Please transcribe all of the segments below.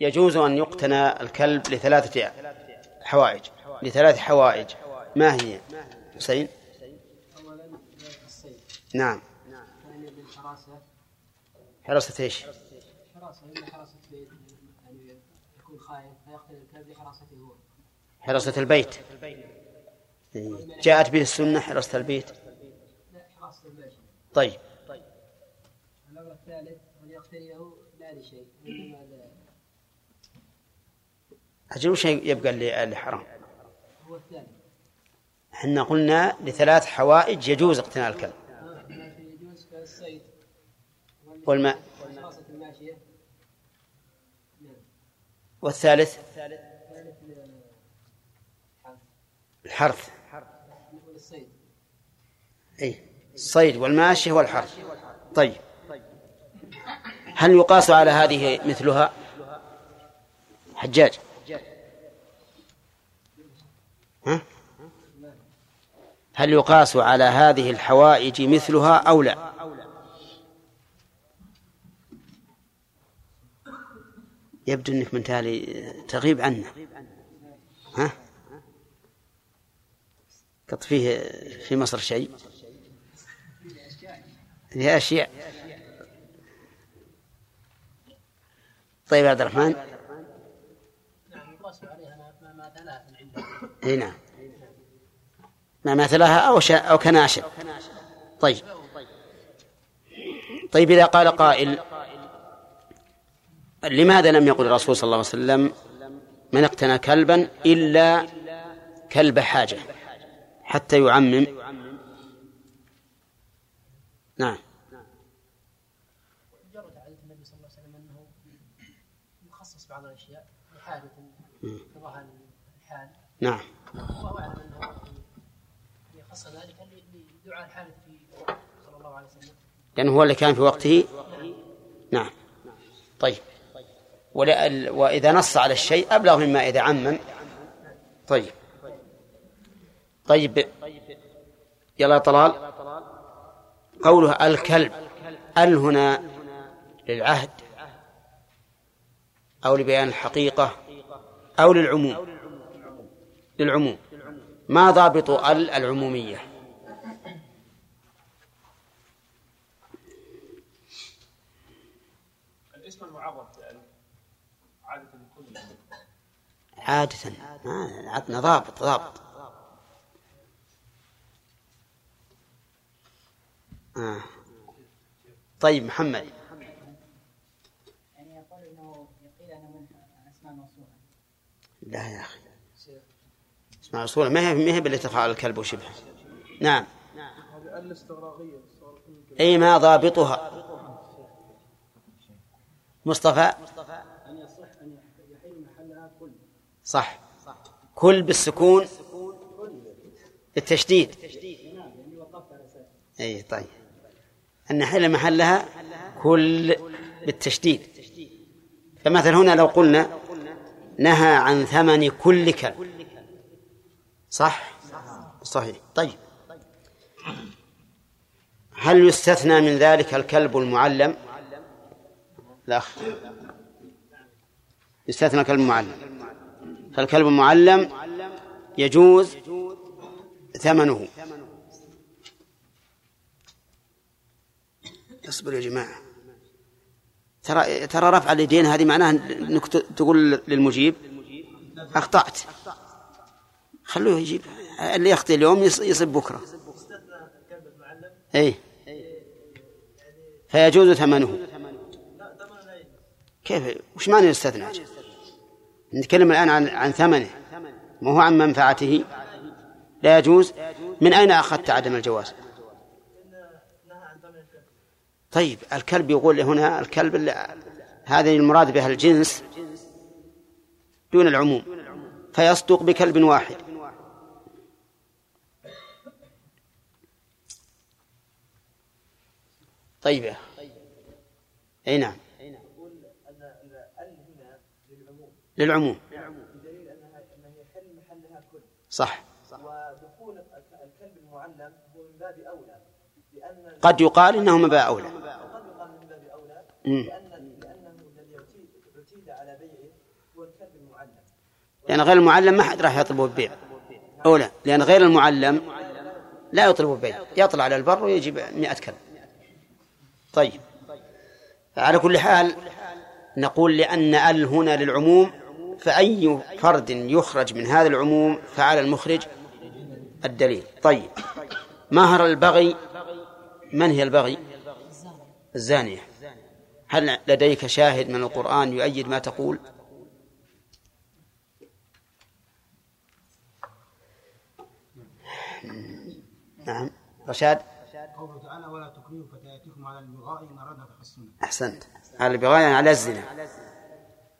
يجوز أن يقتنى الكلب لثلاثة حوائج لثلاث حوائج. ما هي؟ حسين؟ نعم. حراسة إيش؟ حراسة حراسة بيت يعني يكون فيقتل الكلب هو البيت. جاءت به السنة حراسة البيت. لا حراسة البيت طيب. الأمر الثالث أن يقتنيه لا لشيء أجل وش يبقى اللي حرام؟ هو الثاني إحنا قلنا لثلاث حوائج يجوز اقتناء الكلب. والماء والثالث؟ الحرث. أي الصيد والماشية والحرث. طيب. هل يقاس على هذه مثلها؟ حجاج. ها؟ هل يقاس على هذه الحوائج مثلها أو لا؟ يبدو أنك من تالي تغيب عنا ها؟ قط فيه في مصر شيء؟ هي أشياء؟ طيب عبد الرحمن نعم يقاس عليها ما مثلها إي نعم. ما مثلها أو شا أو كناشر. طيب. طيب إذا قال قائل لماذا لم يقل الرسول صلى الله عليه وسلم من اقتنى كلبا إلا كلب حاجة حتى يعمم. نعم. نعم. أنه يخص ذلك لدعاء في صلى الله عليه وسلم لأنه هو اللي كان في وقته. نعم. طيب. وإذا نص على الشيء أبلغ مما إذا عمم. طيب. طيب. يلا طلال. قوله الكلب. ال هنا للعهد أو لبيان الحقيقة أو للعموم. للعموم. ما ضابط ال العمومية؟ الاسم المعرف عادة عادة. عندنا ضابط ضابط. آه. طيب محمد. يعني يقول إنه يقيل انه من اسماء موصوله لا يا أخي موصوله ما هي ما هي على الكلب وشبهه. نعم. أي ما ضابطها. مصطفى؟ صح. كل بالسكون. التشديد. أي طيب. أن حل محلها كل بالتشديد. فمثلا هنا لو قلنا نهى عن ثمن كل كلب. صح؟ صحيح. طيب. هل يستثنى من ذلك الكلب المعلم؟ لا. يستثنى الكلب المعلم فالكلب المعلم يجوز ثمنه. اصبر يا جماعة. ترى ترى رفع اليدين هذه معناها إنك تقول للمجيب؟ أخطأت. خلوه يجيب. اللي يخطئ اليوم يصيب بكرة. اي فيجوز ثمنه. كيف؟ وش معنى يستثنى نتكلم الآن عن عن ثمنه. ما هو عن منفعته. لا يجوز. من أين أخذت عدم الجواز؟ طيب الكلب يقول هنا الكلب هذه المراد بها الجنس دون العموم. فيصدق بكلب واحد. طيب أي نعم. للعموم. بدليل يحل محلها كل صح. ودخول الكلب المعلم هو من باب اولى لأن قد يقال انه من باب أولى. لأن لأنه الذي اعتيد على بيعه لأن غير المعلم ما حد راح يطلبه البيع. أو لا لأن غير المعلم لا يطلب البيع. يطلع على البر ويجيب مئة كلب طيب. على كل حال نقول لأن ال هنا للعموم فأي فرد يخرج من هذا العموم فعلى المخرج الدليل. طيب. مهر البغي من هي البغي؟ الزانية. هل لديك شاهد من القرآن يؤيد ما تقول؟ نعم. رشاد؟ قوله تعالى ولا تكرهوا على البغاء تحصنا أحسنت. على البغاء يعني على الزنا.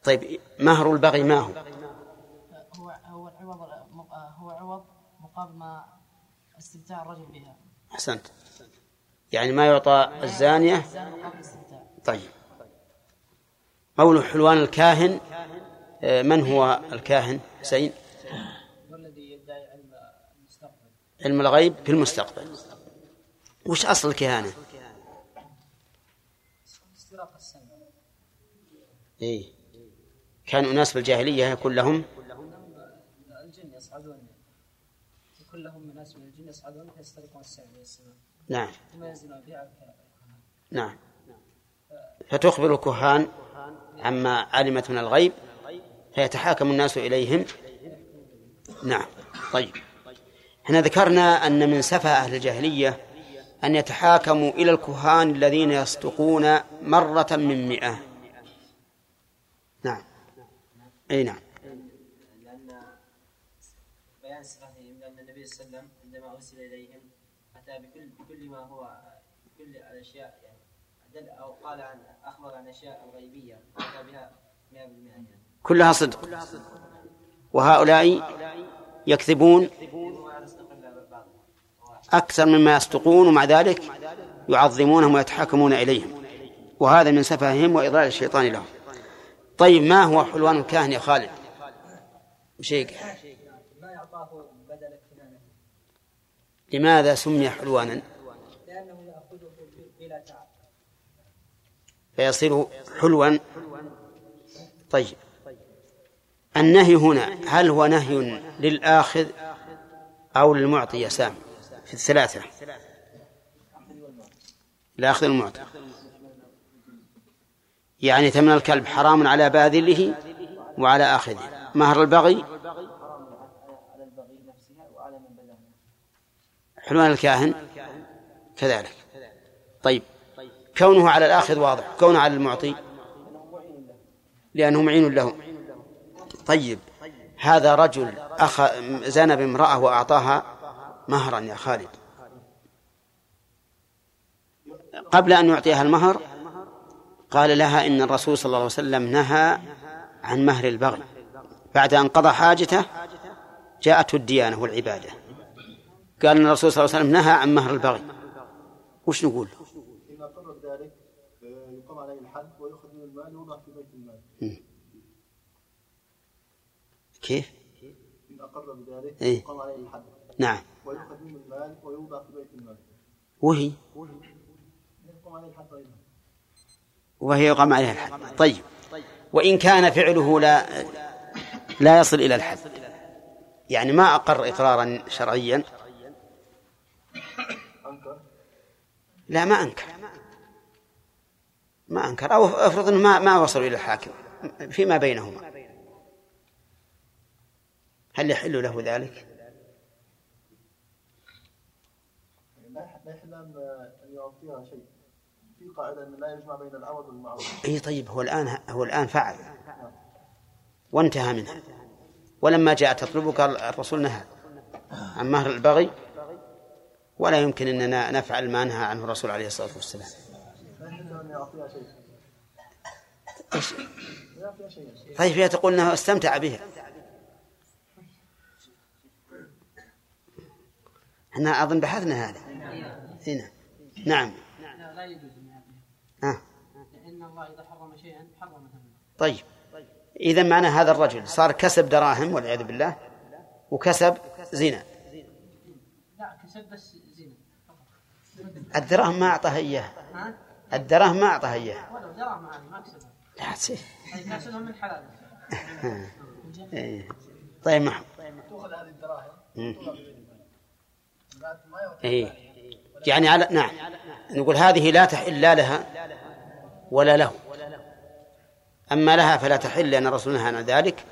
طيب مهر البغي ما هو؟ هو هو العوض هو عوض مقابل ما استمتاع الرجل بها. أحسنت. يعني ما يعطى الزانية؟ طيب. قول حلوان الكاهن آه، من هو الكاهن؟ حسين؟ والذي يدعي علم المستقبل. علم الغيب في المستقبل. وش أصل الكهانة؟ إيه. كان أناس في الجاهلية يكون لهم الجن يصعدون. يكون لهم ناس من الجن يصعدون فيسترقون السماء نعم. يزنون بها. نعم. فتخبر الكهان عما علمت من الغيب فيتحاكم الناس إليهم. نعم. طيب. إحنا ذكرنا أن من سفه أهل الجاهلية أن يتحاكموا إلى الكهان الذين يصدقون مرة من مئة نعم أي نعم. لأن بيان صفاتهم لأن النبي صلى الله عليه وسلم عندما أرسل إليهم أتى بكل بكل ما هو كل الأشياء يعني دل أو قال عن أخبر عن أشياء غيبية أتى بها 100% يعني كلها صدق. وهؤلاء يكذبون أكثر مما يصدقون ومع ذلك يعظمونهم ويتحاكمون إليهم. وهذا من سفههم وإضلال الشيطان لهم. طيب ما هو حلوان الكاهن يا خالد؟ شيء ما يعطاه بدل لماذا سمي حلوانا؟ لأنه يأخذه بلا تعب فيصير حلوا طيب النهي هنا هل هو نهي للآخذ أو للمعطي يا سامي في الثلاثة. الأخذ المعطي يعني ثمن الكلب حرام على باذله وعلى آخذه مهر البغي حلوان الكاهن كذلك. طيب. كونه على الآخذ واضح. كونه على المعطي لأنه معين له. طيب. هذا رجل أخ زنى بامرأة وأعطاها مهرا يا خالد. قبل أن يعطيها المهر قال لها إن الرسول صلى الله عليه وسلم نهى عن مهر البغي بعد أن قضى حاجته جاءته الديانة والعبادة. قال أن الرسول صلى الله عليه وسلم نهى عن مهر البغي وش نقول؟ إذا قر بذلك يقام عليه الحد ويؤخذ من المال ويوضع في بيت المال. كيف؟ إن أقر بذلك إيه؟ يقام عليه الحد. نعم. ويؤخذ منه المال ويوضع في بيت المال. وهي يقام عليه الحد أيضا وهي يقام عليها الحد. طيب. وإن كان فعله لا لا يصل إلى الحد. يعني ما أقر إقرارا شرعيا. لا ما أنكر. ما أنكر. أو افرض أنه ما ما وصلوا إلى الحاكم. فيما بينهما. هل يحل له ذلك؟ لا يحل أن يعطيها شيء. قاعدة أن لا يجمع بين العوض والمعوض أي طيب هو الآن هو الآن فعل. وانتهى منها ولما جاء تطلبك الرسول نهى عن مهر البغي ولا يمكن أننا نفعل ما نهى عنه الرسول عليه الصلاة والسلام. طيب هي تقول إنه استمتع بها. إحنا أظن بحثنا هذا. هنا نعم. لا يجوز. الله إذا حرم شيئا حرم طيب. اذا معنى هذا الرجل صار كسب دراهم والعياذ بالله وكسب زنا. لا كسب بس زنا. الدراهم ما اعطاها إياه. الدراهم ما اعطاها إياه. ولو دراهم ما كسبها لا كسبها من حلال. إيه. طيب محمد تؤخذ هذه الدراهم. إيه. يعني على نعم. نقول هذه لا تحل لا لها. ولا له. أما لها فلا تحل لأن الرسول نهى عن ذلك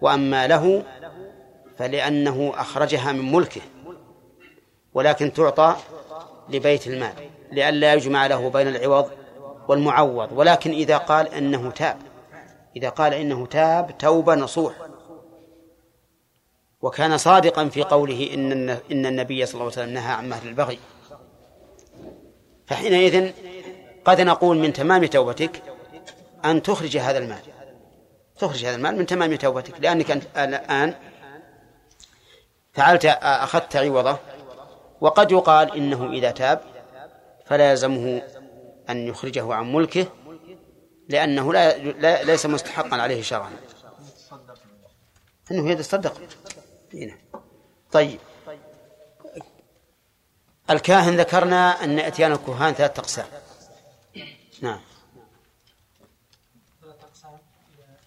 وأما له فلأنه أخرجها من ملكه ولكن تعطى لبيت المال لئلا يجمع له بين العوض والمعوض. ولكن إذا قال إنه تاب إذا قال إنه تاب توبة نصوح. وكان صادقا في قوله إن إن النبي صلى الله عليه وسلم نهى عن مهر البغي. فحينئذ قد نقول من تمام توبتك أن تخرج هذا المال. تخرج هذا المال من تمام توبتك لأنك الآن فعلت أخذت عوضه وقد يقال إنه إذا تاب فلا يلزمه أن يخرجه عن ملكه لأنه لا, لا ليس مستحقا عليه شرعا. أنه يتصدق هنا طيب. الكاهن ذكرنا أن إتيان الكهان ثلاثة أقسام. نعم. ثلاثة أقسام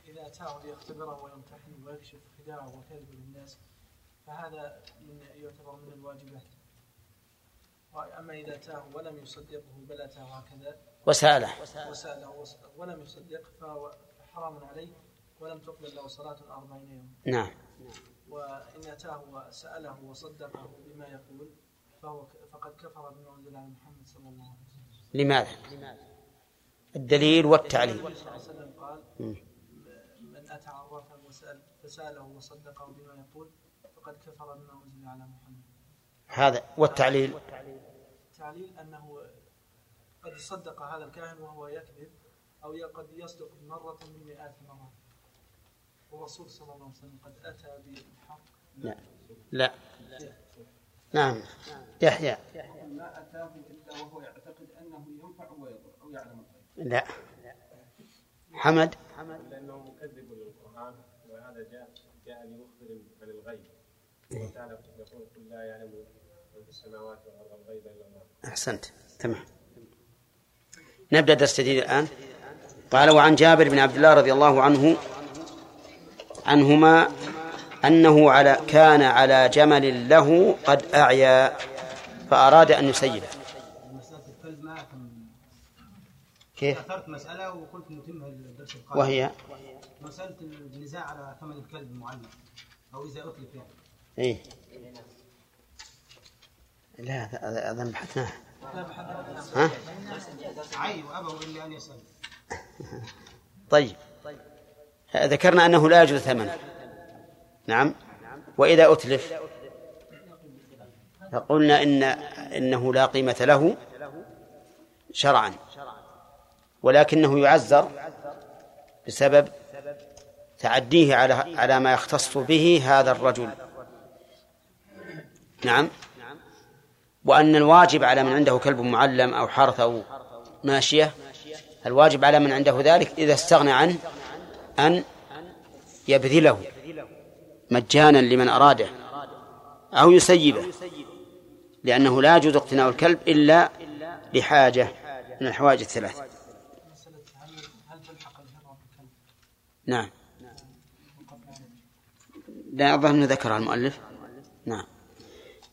إذا أتاه ليختبره ويمتحن ويكشف خداعه وكذبه للناس فهذا من يعتبر من الواجبات. أما إذا أتاه ولم يصدقه بل أتاه هكذا. وسأله. وسأله. ولم يصدق فهو حرام عليه ولم تقبل له صلاة أربعين يوم. نعم. وإن أتاه وسأله وصدقه بما يقول فهو فقد كفر بما أنزل على محمد صلى الله عليه وسلم. لماذا؟ الدليل والتعليل. النبي صلى الله عليه وسلم قال من أتى عرافا فسأله وصدقه بما يقول فقد كفر بما أنزل على محمد. هذا والتعليل. التعليل أنه قد صدق هذا الكاهن وهو يكذب أو قد يصدق مرة من مئات المرات. والرسول صلى الله عليه وسلم قد أتى بالحق. لا. لا. نعم. يحيى. ما أتاه إلا وهو يعتقد أنه ينفع ويضر أو يعلم. لا. حمد؟ لأنه مكذب للقرآن وهذا جاء جاء ليخبر عن الغيب وتعالى يقول قل لا يعلم من في السماوات والأرض الغيب إلا الله أحسنت. تمام. نبدأ درس جديد الآن. قال وعن جابر بن عبد الله رضي الله عنه عنهما أنه على كان على جمل له قد أعيا فأراد أن يسيبه مسألة الكلب ما أتم كيف؟ أثرت مسألة وقلت نتمها الدرس القادم. وهي؟ مسألة النزاع على ثمن الكلب المعلم أو إذا أتلف يعني. إيه. لا هذا أظن بحثناه. ها؟ عي وأبوا إلا أن يسأل. طيب. ذكرنا أنه لا يجوز ثمن. نعم. وإذا أتلف؟ فقلنا إن إنه لا قيمة له شرعا. ولكنه يعزر بسبب تعديه على على ما يختص به هذا الرجل. نعم. وأن الواجب على من عنده كلب معلم أو حرث أو ماشية الواجب على من عنده ذلك إذا استغنى عنه أن يبذله مجانا لمن أراده أو يسيبه لأنه لا يجوز اقتناء الكلب إلا لحاجة من الحوائج الثلاث مسألة هل هل تلحق الهرة بالكلب نعم. لا أظن ذكرها المؤلف. نعم.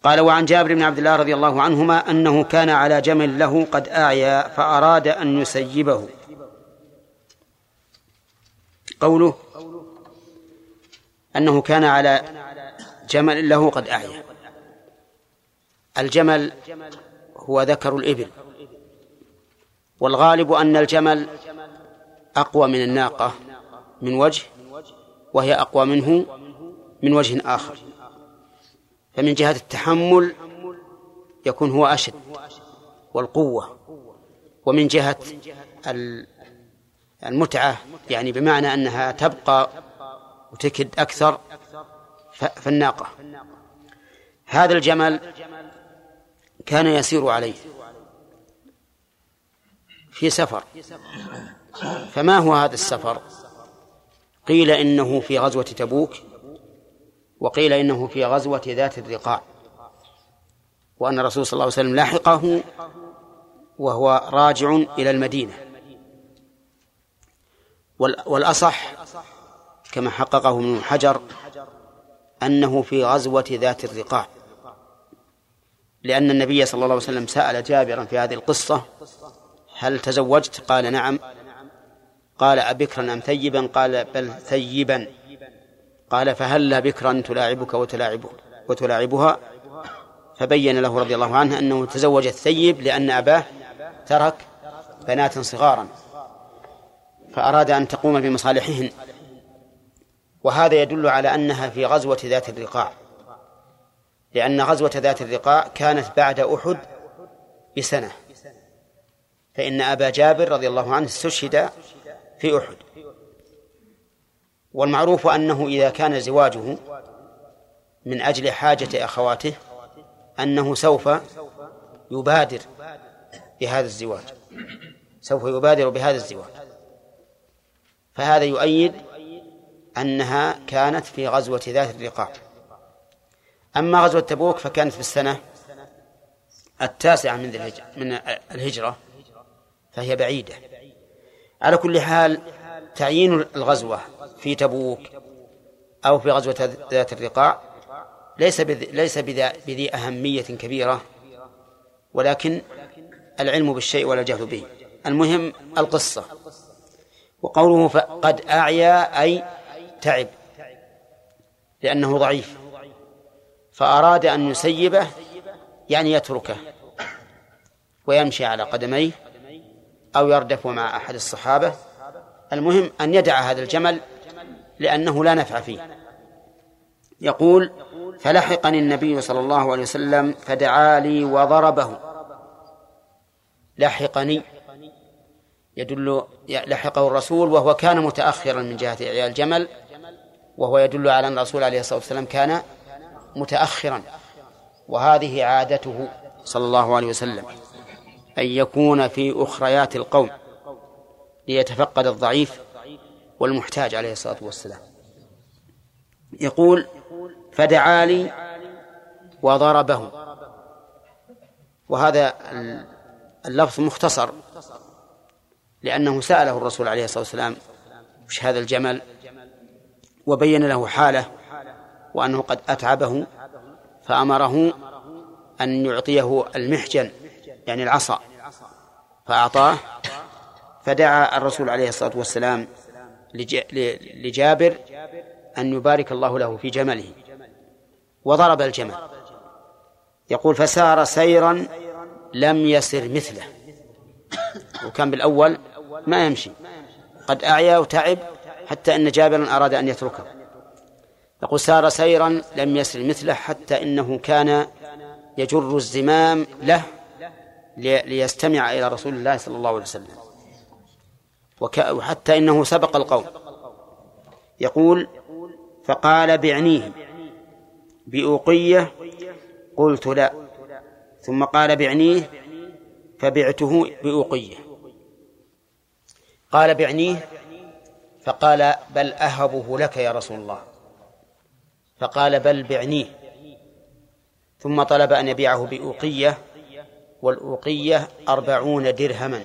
قال وعن جابر بن عبد الله رضي الله عنهما أنه كان على جمل له قد أعيا فأراد أن يسيبه. قوله أنه كان على جمل له قد أعيا. الجمل هو ذكر الإبل. والغالب أن الجمل أقوى من الناقة. من وجه وهي أقوى منه من وجه آخر. فمن جهة التحمل يكون هو أشد والقوة. ومن جهة المتعة يعني بمعنى أنها تبقى وتكد أكثر فالناقة. هذا الجمل كان يسير عليه في سفر. فما هو هذا السفر؟ قيل إنه في غزوة تبوك وقيل إنه في غزوة ذات الرقاع وأن الرسول صلى الله عليه وسلم لاحقه وهو راجع إلى المدينة. والأصح كما حققه ابن حجر أنه في غزوة ذات الرقاع لأن النبي صلى الله عليه وسلم سأل جابرا في هذه القصة هل تزوجت؟ قال نعم. قال أبكرا أم ثيبا؟ قال بل ثيبا. قال فهل بكرا تلاعبك وتلاعبه وتلاعبها؟ فبين له رضي الله عنه أنه تزوج الثيب لأن أباه ترك بنات صغارا فأراد أن تقوم بمصالحهن. وهذا يدل على أنها في غزوة ذات الرقاع لأن غزوة ذات الرقاع كانت بعد أحد بسنة. فإن أبا جابر رضي الله عنه استشهد في أحد. والمعروف أنه إذا كان زواجه من أجل حاجة أخواته أنه سوف يبادر بهذا الزواج. سوف يبادر بهذا الزواج. فهذا يؤيد أنها كانت في غزوة ذات الرقاع. أما غزوة تبوك فكانت في السنة التاسعة من من الهجرة فهي بعيدة. على كل حال تعيين الغزوة في تبوك أو في غزوة ذات الرقاع ليس ليس بذي أهمية كبيرة ولكن العلم بالشيء ولا الجهل به. المهم القصة. وقوله قد أعيا أي تعب لأنه ضعيف. فأراد أن يسيبه يعني يتركه ويمشي على قدميه. أو يردف مع أحد الصحابة. المهم أن يدع هذا الجمل لأنه لا نفع فيه. يقول فلحقني النبي صلى الله عليه وسلم فدعا لي وضربه. لحقني. يدل لحقه الرسول وهو كان متأخرا من جهة إعياء الجمل وهو يدل على أن الرسول عليه الصلاة والسلام كان متأخرا. وهذه عادته صلى الله عليه وسلم. أن يكون في أخريات القوم ليتفقد الضعيف والمحتاج عليه الصلاة والسلام. يقول فدعا لي وضربه وهذا اللفظ مختصر لأنه سأله الرسول عليه الصلاة والسلام وش هذا الجمل؟ وبين له حاله وأنه قد أتعبه فأمره أن يعطيه المحجن. يعني العصا فأعطاه فدعا الرسول عليه الصلاة والسلام لجابر أن يبارك الله له في جمله وضرب الجمل. يقول فسار سيرا لم يسر مثله. وكان بالأول ما يمشي قد أعيا وتعب حتى أن جابرا أراد أن يتركه. يقول سار سيرا لم يسر مثله حتى إنه كان يجر الزمام له ليستمع إلى رسول الله صلى الله عليه وسلم. وحتى إنه سبق القوم يقول فقال بعنيه بأوقية قلت لا. ثم قال بعنيه فبعته بأوقية. قال بعنيه فقال بل أهبه لك يا رسول الله. فقال بل بعنيه. ثم طلب أن يبيعه بأوقية والأوقية أربعون درهما.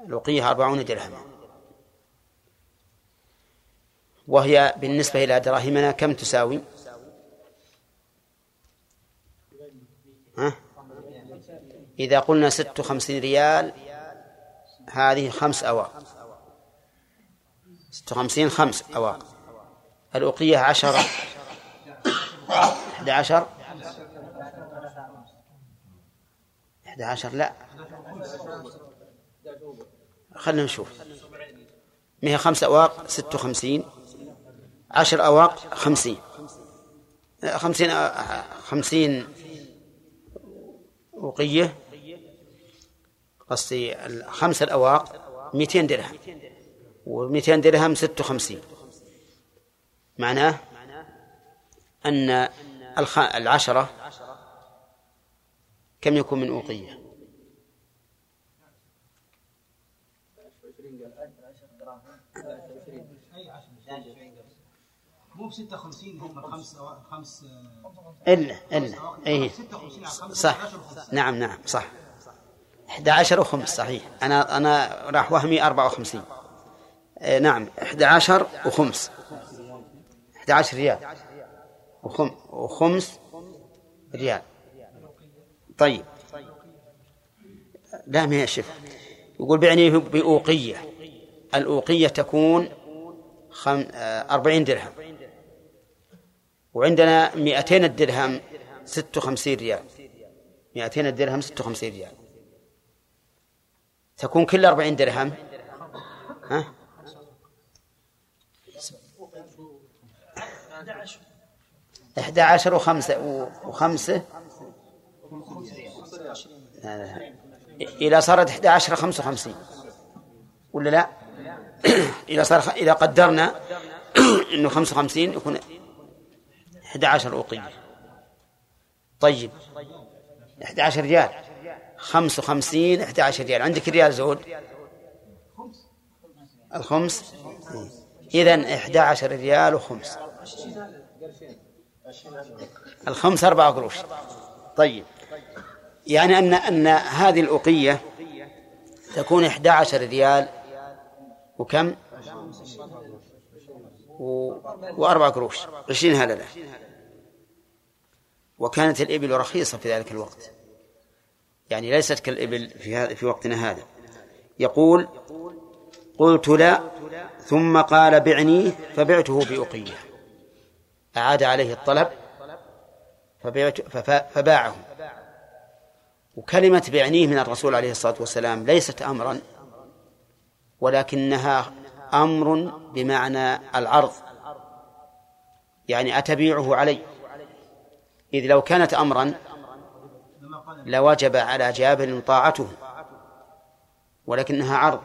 الأوقية أربعون درهما. وهي بالنسبة إلى دراهمنا كم تساوي؟ ها؟ إذا قلنا ست وخمسين ريال هذه خمس أواق. ست وخمسين خمس أواق. الأوقية عشرة. أحد عشر. أحد عشر لا. خلنا نشوف. ما هي خمس أواق ست وخمسين عشر أواق خمسين. خمسين خمسين وقية قصدي خمس الأواق مئتين درهم ومئتين درهم ست وخمسين. معناه أن العشرة كم يكون من أوقية؟ مو ب 56 هم خمس خمس إلا إلا. إيه. صح. نعم نعم صح. 11 وخمس صحيح. أنا أنا راح وهمي 54 آه نعم. 11 وخمس. 11 ريال. وخم وخمس ريال. طيب. لا ما شوف يقول بعني بأوقية. الأوقية تكون خم... آه، أربعين درهم. وعندنا مئتين الدرهم ست وخمسين ريال. مئتين الدرهم ست وخمسين ريال. تكون كل أربعين درهم. ها؟ إحدى عشر وخمسة وخمسة إذا صارت إحدى عشر خمسة وخمسين. ولا لا؟ إذا صار إذا قدرنا أنه خمسة وخمسين يكون إحدى عشر أوقية طيب. إحدى عشر ريال. خمس وخمسين إحدى عشر ريال. عندك ريال زود؟ الخمس؟ إحدى عشر ريال وخمس. الخمس أربعة قروش. طيب. يعني أن أن هذه الأوقية تكون 11 ريال وكم؟ و... وأربع قروش عشرين هللة وكانت الإبل رخيصة في ذلك الوقت. يعني ليست كالإبل في هذا في وقتنا هذا. يقول قلت لا ثم قال بعنيه فبعته بأقية أعاد عليه الطلب فبعت فباعه. وكلمة بعنيه من الرسول عليه الصلاة والسلام ليست أمرا ولكنها أمر بمعنى العرض يعني أتبيعه علي. إذ لو كانت أمرا لوجب على جابر طاعته ولكنها عرض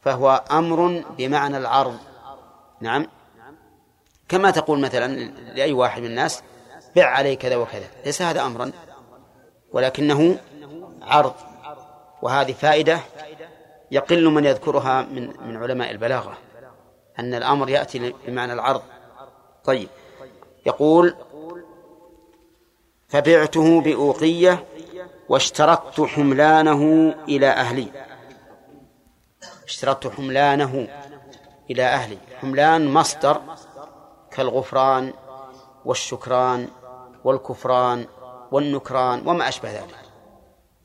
فهو أمر بمعنى العرض. نعم. كما تقول مثلا لأي واحد من الناس بع علي كذا وكذا ليس هذا أمرا. ولكنه عرض. وهذه فائدة يقل من يذكرها من من علماء البلاغة أن الأمر يأتي بمعنى العرض. طيب. يقول فبعته بأوقية واشترطت حملانه إلى أهلي. اشترطت حملانه إلى أهلي. حملان مصدر كالغفران والشكران والكفران والنكران وما أشبه ذلك.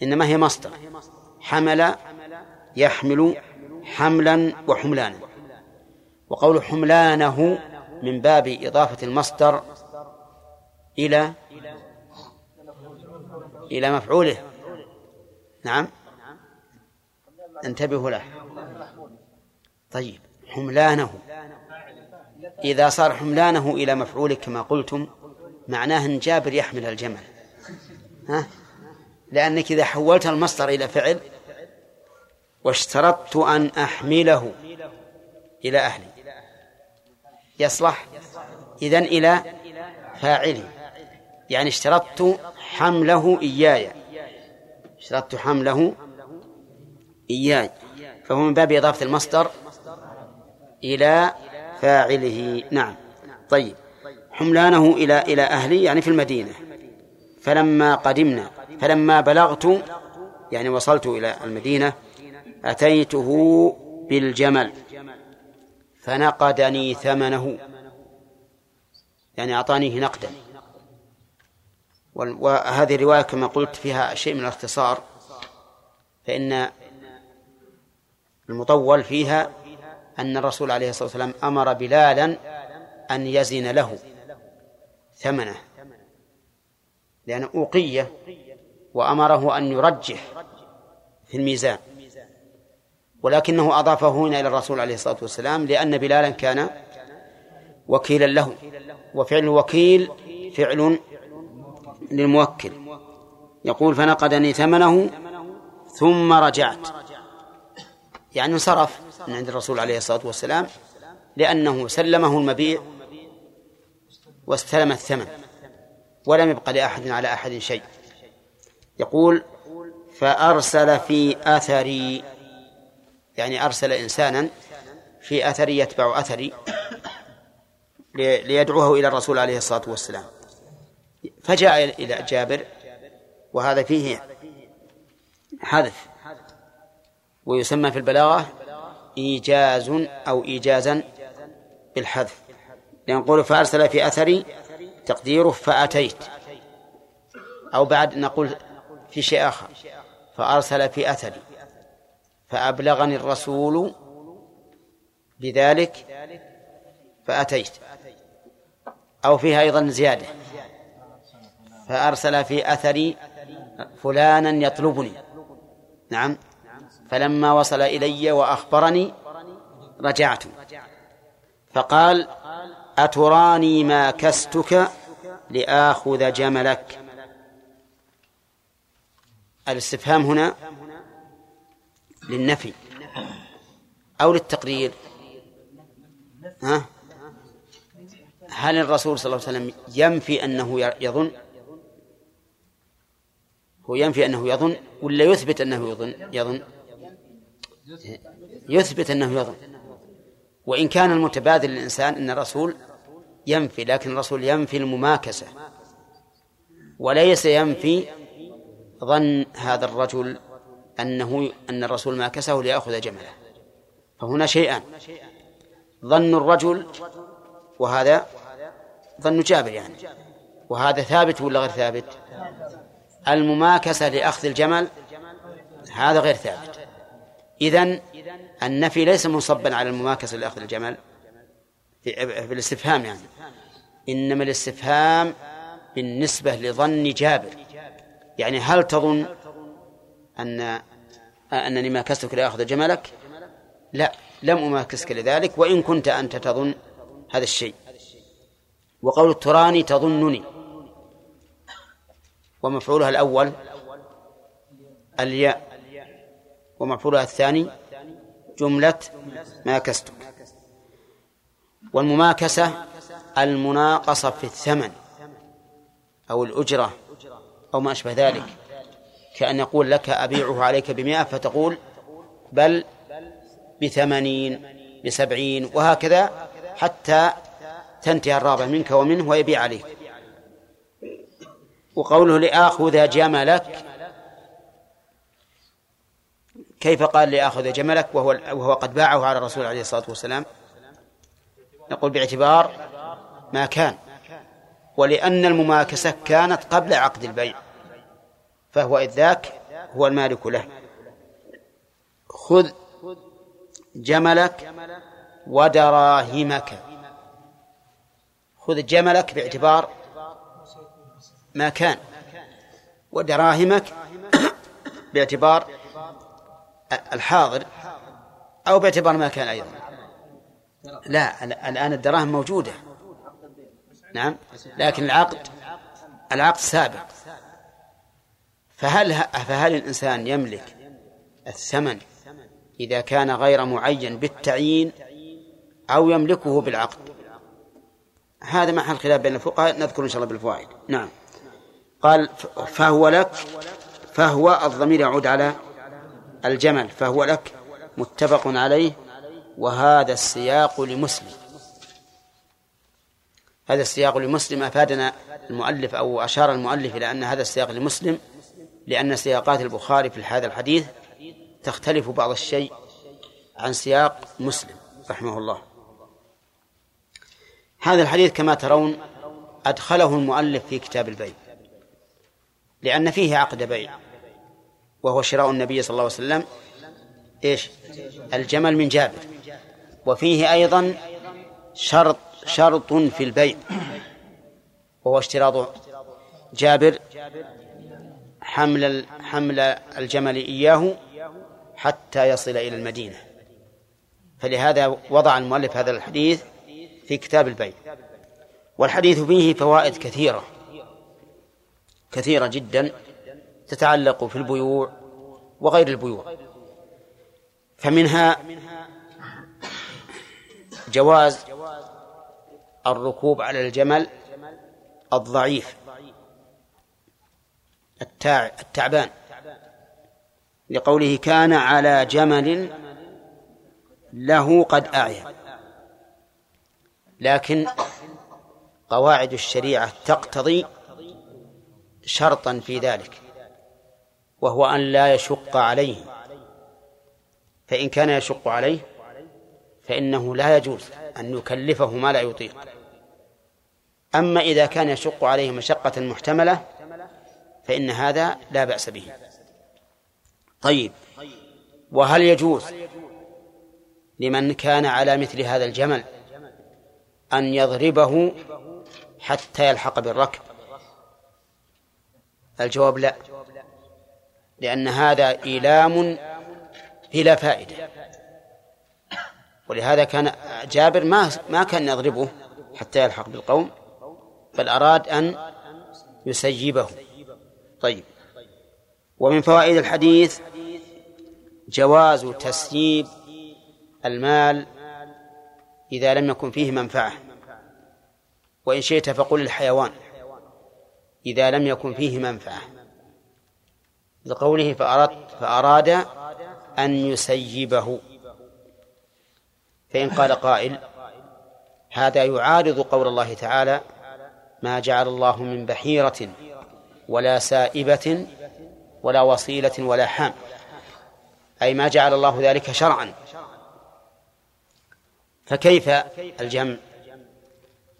إنما هي مصدر. حمل يحمل حملا وحملانا. وقول حملانه من باب إضافة المصدر إلى إلى مفعوله. نعم. انتبهوا له. طيب. حملانه. إذا صار حملانه إلى مفعوله كما قلتم معناه أن جابر يحمل الجمل. ها؟ لأنك إذا حولت المصدر إلى فعل واشترطت أن أحمله إلى أهلي. يصلح؟ إذن إلى فاعلي. يعني اشترطت حمله إياي. اشترطت حمله إياي. فهو من باب إضافة المصدر إلى فاعله. نعم. طيب. حملانه إلى إلى أهلي يعني في المدينة. فلما قدمنا فلما بلغت يعني وصلت إلى المدينة أتيته بالجمل فنقدني ثمنه. يعني أعطانيه نقدا. وهذه الرواية كما قلت فيها شيء من الاختصار فإن المطول فيها أن الرسول عليه الصلاة والسلام أمر بلالا أن يزن له ثمنه. لأن أوقية وأمره أن يرجح في الميزان. ولكنه أضافه هنا إلى الرسول عليه الصلاة والسلام لأن بلالا كان وكيلا له وفعل الوكيل فعل للموكل. يقول فنقدني ثمنه ثم رجعت. يعني انصرف من عند الرسول عليه الصلاة والسلام لأنه سلمه المبيع واستلم الثمن. ولم يبق لأحد على أحد شيء. يقول فأرسل في أثري يعني أرسل إنسانا في أثري يتبع أثري ليدعوه إلى الرسول عليه الصلاة والسلام. فجاء إلى جابر وهذا فيه حذف ويسمى في البلاغة إيجاز أو إيجازا بالحذف. لنقول فأرسل في أثري تقديره فأتيت. أو بعد نقول في شيء آخر. فأرسل في أثري. فأبلغني الرسول بذلك فأتيت. أو فيها أيضا زيادة. فأرسل في أثري فلانا يطلبني. نعم. فلما وصل إلي وأخبرني رجعت. فقال أتراني ما كستك لآخذ جملك. الاستفهام هنا للنفي أو للتقرير. ها؟ هل الرسول صلى الله عليه وسلم ينفي أنه يظن؟ هو ينفي أنه يظن ولا يثبت أنه يظن؟ يظن. يثبت أنه يظن. وإن كان المتبادل للإنسان أن الرسول ينفي لكن الرسول ينفي المماكسة. وليس ينفي ظن هذا الرجل أنه أن الرسول ماكسه ليأخذ جمله. فهنا شيئان ظن الرجل وهذا ظن جابر يعني. وهذا ثابت ولا غير ثابت؟ المماكسة لأخذ الجمل هذا غير ثابت. إذن النفي ليس منصبا على المماكسة لأخذ الجمل. في الاستفهام يعني. إنما الاستفهام بالنسبة لظن جابر. يعني هل تظن أن أنني ماكستك لأخذ جملك؟ لا. لم أماكسك لذلك وإن كنت أنت تظن هذا الشيء. وقول تراني تظنني. ومفعولها الأول الياء. ومفعولها الثاني جملة ماكستك والمماكسة المناقصة في الثمن أو الأجرة أو ما أشبه ذلك. كأن يقول لك أبيعه عليك بمئة فتقول بل بثمانين بسبعين وهكذا حتى تنتهي الرابع منك ومنه ويبيع عليك. وقوله لآخذ جملك كيف قال لآخذ جملك؟ وهو وهو قد باعه على الرسول عليه الصلاة والسلام. نقول باعتبار ما كان ولأن المماكسة كانت قبل عقد البيع فهو إذ ذاك هو المالك له. خذ جملك ودراهمك. خذ جملك باعتبار ما كان ودراهمك باعتبار الحاضر أو باعتبار ما كان أيضا. لا الآن الدراهم موجودة. نعم؟ لكن العقد العقد سابق. فهل فهل الإنسان يملك الثمن إذا كان غير معين بالتعيين أو يملكه بالعقد؟ هذا محل خلاف بين الفقهاء نذكر إن شاء الله بالفوائد. نعم. قال فهو لك فهو الضمير يعود على الجمل. فهو لك متفق عليه. وهذا السياق لمسلم. هذا السياق لمسلم أفادنا المؤلف أو أشار المؤلف إلى أن هذا السياق لمسلم لأن سياقات البخاري في هذا الحديث تختلف بعض الشيء عن سياق مسلم رحمه الله. هذا الحديث كما ترون أدخله المؤلف في كتاب البيع لأن فيه عقد بيع وهو شراء النبي صلى الله عليه وسلم إيش؟ الجمل من جابر. وفيه أيضا شرط شرط في البيع وهو اشتراط جابر حمل حمل الجمل إياه حتى يصل إلى المدينة. فلهذا وضع المؤلف هذا الحديث في كتاب البيع. والحديث فيه فوائد كثيرة كثيرة جدا تتعلق في البيوع وغير البيوع. فمنها جواز الركوب على الجمل الضعيف التاع التعبان. لقوله كان على جمل له قد أعيا. لكن قواعد الشريعة تقتضي شرطا في ذلك وهو أن لا يشق عليه. فإن كان يشق عليه فإنه لا يجوز أن يكلفه ما لا يطيق. أما إذا كان يشق عليه مشقة محتملة فإن هذا لا بأس به. طيب وهل يجوز لمن كان على مثل هذا الجمل أن يضربه حتى يلحق بالركب؟ الجواب لا لأن هذا إيلام بلا فائدة. ولهذا كان جابر ما ما كان يضربه حتى يلحق بالقوم بل أراد أن يسيبه. طيب. ومن فوائد الحديث جواز تسييب المال إذا لم يكن فيه منفعة. وإن شئت فقل الحيوان إذا لم يكن فيه منفعة. لقوله فأراد, فأراد أن يسيبه. فإن قال قائل هذا يعارض قول الله تعالى ما جعل الله من بحيرة ولا سائبة ولا وصيلة ولا حام أي ما جعل الله ذلك شرعا. فكيف الجمع؟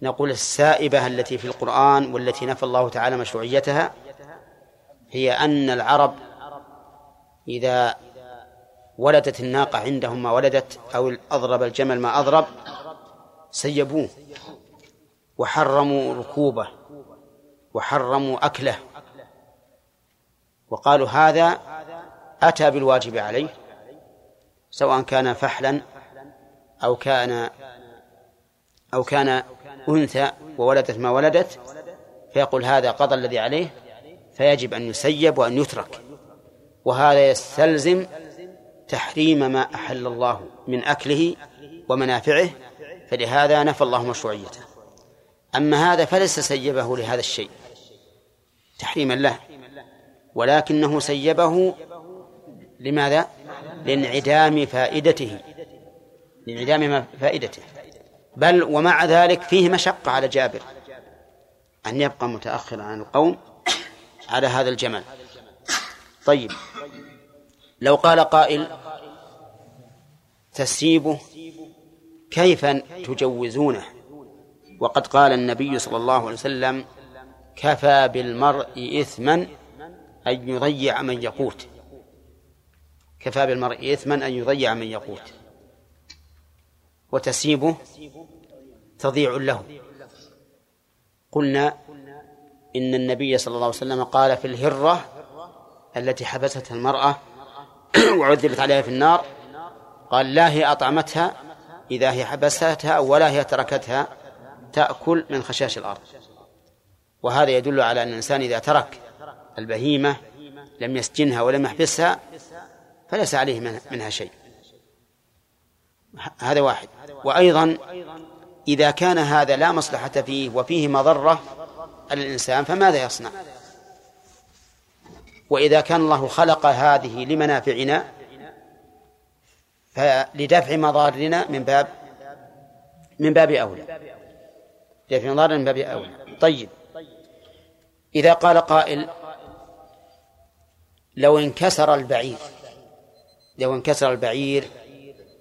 نقول السائبة التي في القرآن والتي نفى الله تعالى مشروعيتها هي أن العرب إذا ولدت الناقة عندهم ما ولدت أو أضرب الجمل ما أضرب سيبوه. وحرموا ركوبه وحرموا أكله. وقالوا هذا أتى بالواجب عليه سواء كان فحلا أو كان أو كان أنثى وولدت ما ولدت فيقول هذا قضى الذي عليه فيجب أن يسيب وأن يترك. وهذا يستلزم تحريم ما أحل الله من أكله ومنافعه فلهذا نفى الله مشروعيته. أما هذا فليس سيبه لهذا الشيء تحريما له ولكنه سيبه لماذا؟ لانعدام فائدته لانعدام فائدته. بل ومع ذلك فيه مشقة على جابر أن يبقى متأخرا عن القوم على هذا الجمل طيب لو قال قائل تسيبه كيف تجوزونه؟ وقد قال النبي صلى الله عليه وسلم كفى بالمرء إثما أن يضيع من يقوت. كفى بالمرء إثما أن يضيع من يقوت. وتسيبه تضيع له. قلنا إن النبي صلى الله عليه وسلم قال في الهرة التي حبستها المرأة وعذبت عليها في النار. قال لا هي أطعمتها إذا هي حبستها ولا هي تركتها تأكل من خشاش الأرض. وهذا يدل على أن الإنسان إذا ترك البهيمة لم يسجنها ولم يحبسها فليس عليه منها شيء. هذا واحد. وأيضا إذا كان هذا لا مصلحة فيه وفيه مضرة على الإنسان فماذا يصنع؟ وإذا كان الله خلق هذه لمنافعنا فلدفع مضارنا من باب من باب أولى. دفع مضار من باب أولى. طيب. إذا قال قائل لو انكسر البعير لو انكسر البعير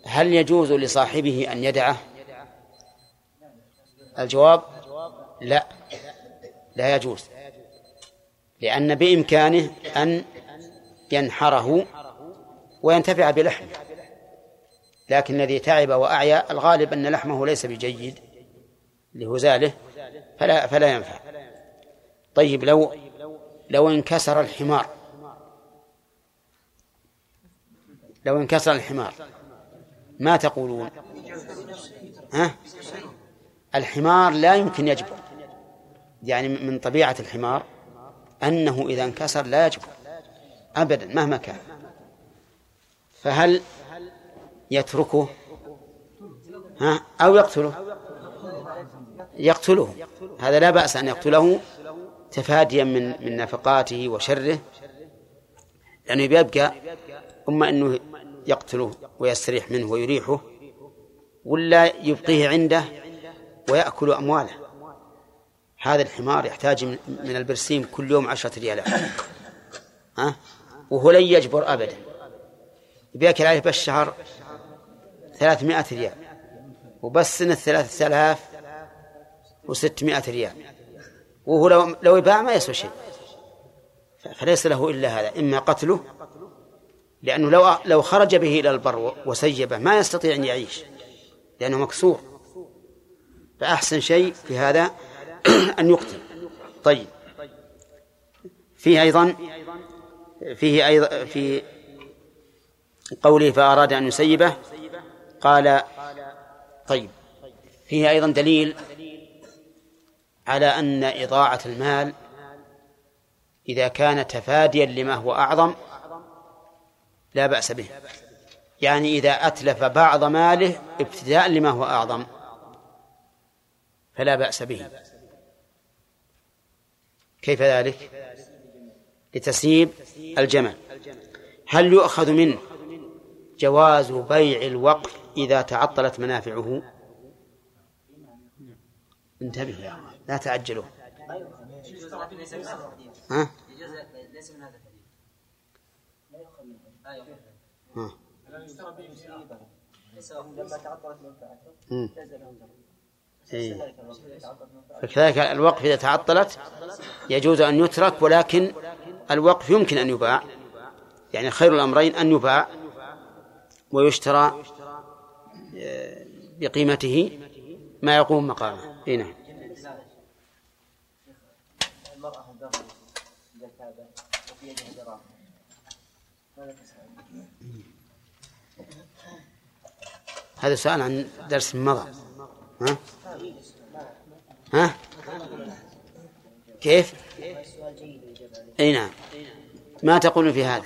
هل يجوز لصاحبه أن يدعه؟ الجواب لا. لا يجوز. لأن بإمكانه أن ينحره وينتفع بلحمه. لكن الذي تعب وأعيا الغالب أن لحمه ليس بجيد لهزاله فلا فلا ينفع. طيب لو لو انكسر الحمار لو انكسر الحمار ما تقولون؟ ها؟ الحمار لا يمكن يجبر. يعني من طبيعة الحمار أنه إذا انكسر لا يجبر أبدا مهما كان. فهل يتركه؟ ها؟ أو يقتله؟ يقتله. هذا لا بأس أن يقتله تفاديا من من نفقاته وشره لأنه بيبقى أما أنه يقتله ويستريح منه ويريحه ولا يبقيه عنده ويأكل أمواله. هذا الحمار يحتاج من البرسيم كل يوم عشرة ريالات. ها؟ وهو لن يجبر أبدا. بياكل عليه بالشهر ثلاثمائة ريال. وبس سنة ثلاثة آلاف وستمائة ريال. وهو لو لو يباع ما يسوى شيء. فليس له إلا هذا. إما قتله لأنه لو لو خرج به إلى البر وسيبه ما يستطيع أن يعيش لأنه مكسور. فأحسن شيء في هذا أن يقتل. طيب. فيه أيضا فيه أيضا في قوله فأراد أن يسيبه قال طيب. فيه أيضا دليل على أن إضاعة المال إذا كان تفاديا لما هو أعظم لا بأس به. يعني إذا أتلف بعض ماله ابتداء لما هو أعظم فلا بأس به. كيف ذلك؟ لتسييب الجمل هل يؤخذ منه جواز بيع الوقف إذا تعطلت منافعه؟ انتبهوا يا أخوان لا تعجلوا. ها؟ ها. إيه. فكذلك الوقف إذا تعطلت يجوز أن يترك ولكن الوقف يمكن أن يباع يعني خير الأمرين أن يباع ويشترى آه، بقيمته ما يقوم مقامه اي نعم هذا سؤال عن درس مضى ها؟ ها؟ كيف؟ أي نعم. ما تقول في هذا؟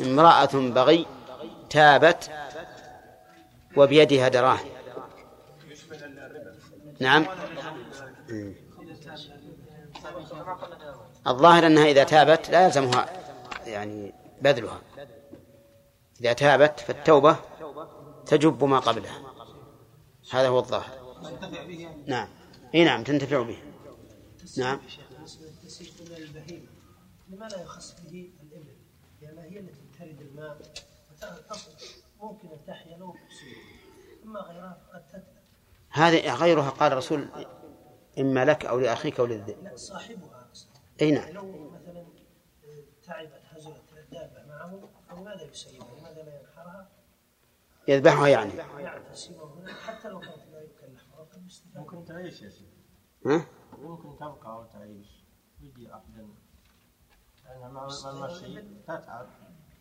امرأة بغي تابت وبيدها دراهم. نعم. الظاهر أنها إذا تابت لا يلزمها يعني بذلها. إذا تابت فالتوبة تجب ما قبلها. هذا هو الظاهر. نعم. إي نعم تنتفع به نعم. لما لا يخص به الإبل؟ لأن هي التي ترد الماء ممكن أن تحيا لو أما غيرها قد تتلف هذه غيرها قال الرسول إما لك أو لأخيك أو للذئب. لا صاحبها أي نعم. لو مثلا تعبت هزلت الدابة معه فلماذا يسيبها؟ لماذا لا ينحرها؟ يذبحها يعني. حتى لو يكلف ممكن تعيش يا سيدي. ها؟ ممكن تبقى وتعيش. يجي عقدا لأنها مع المشي تتعب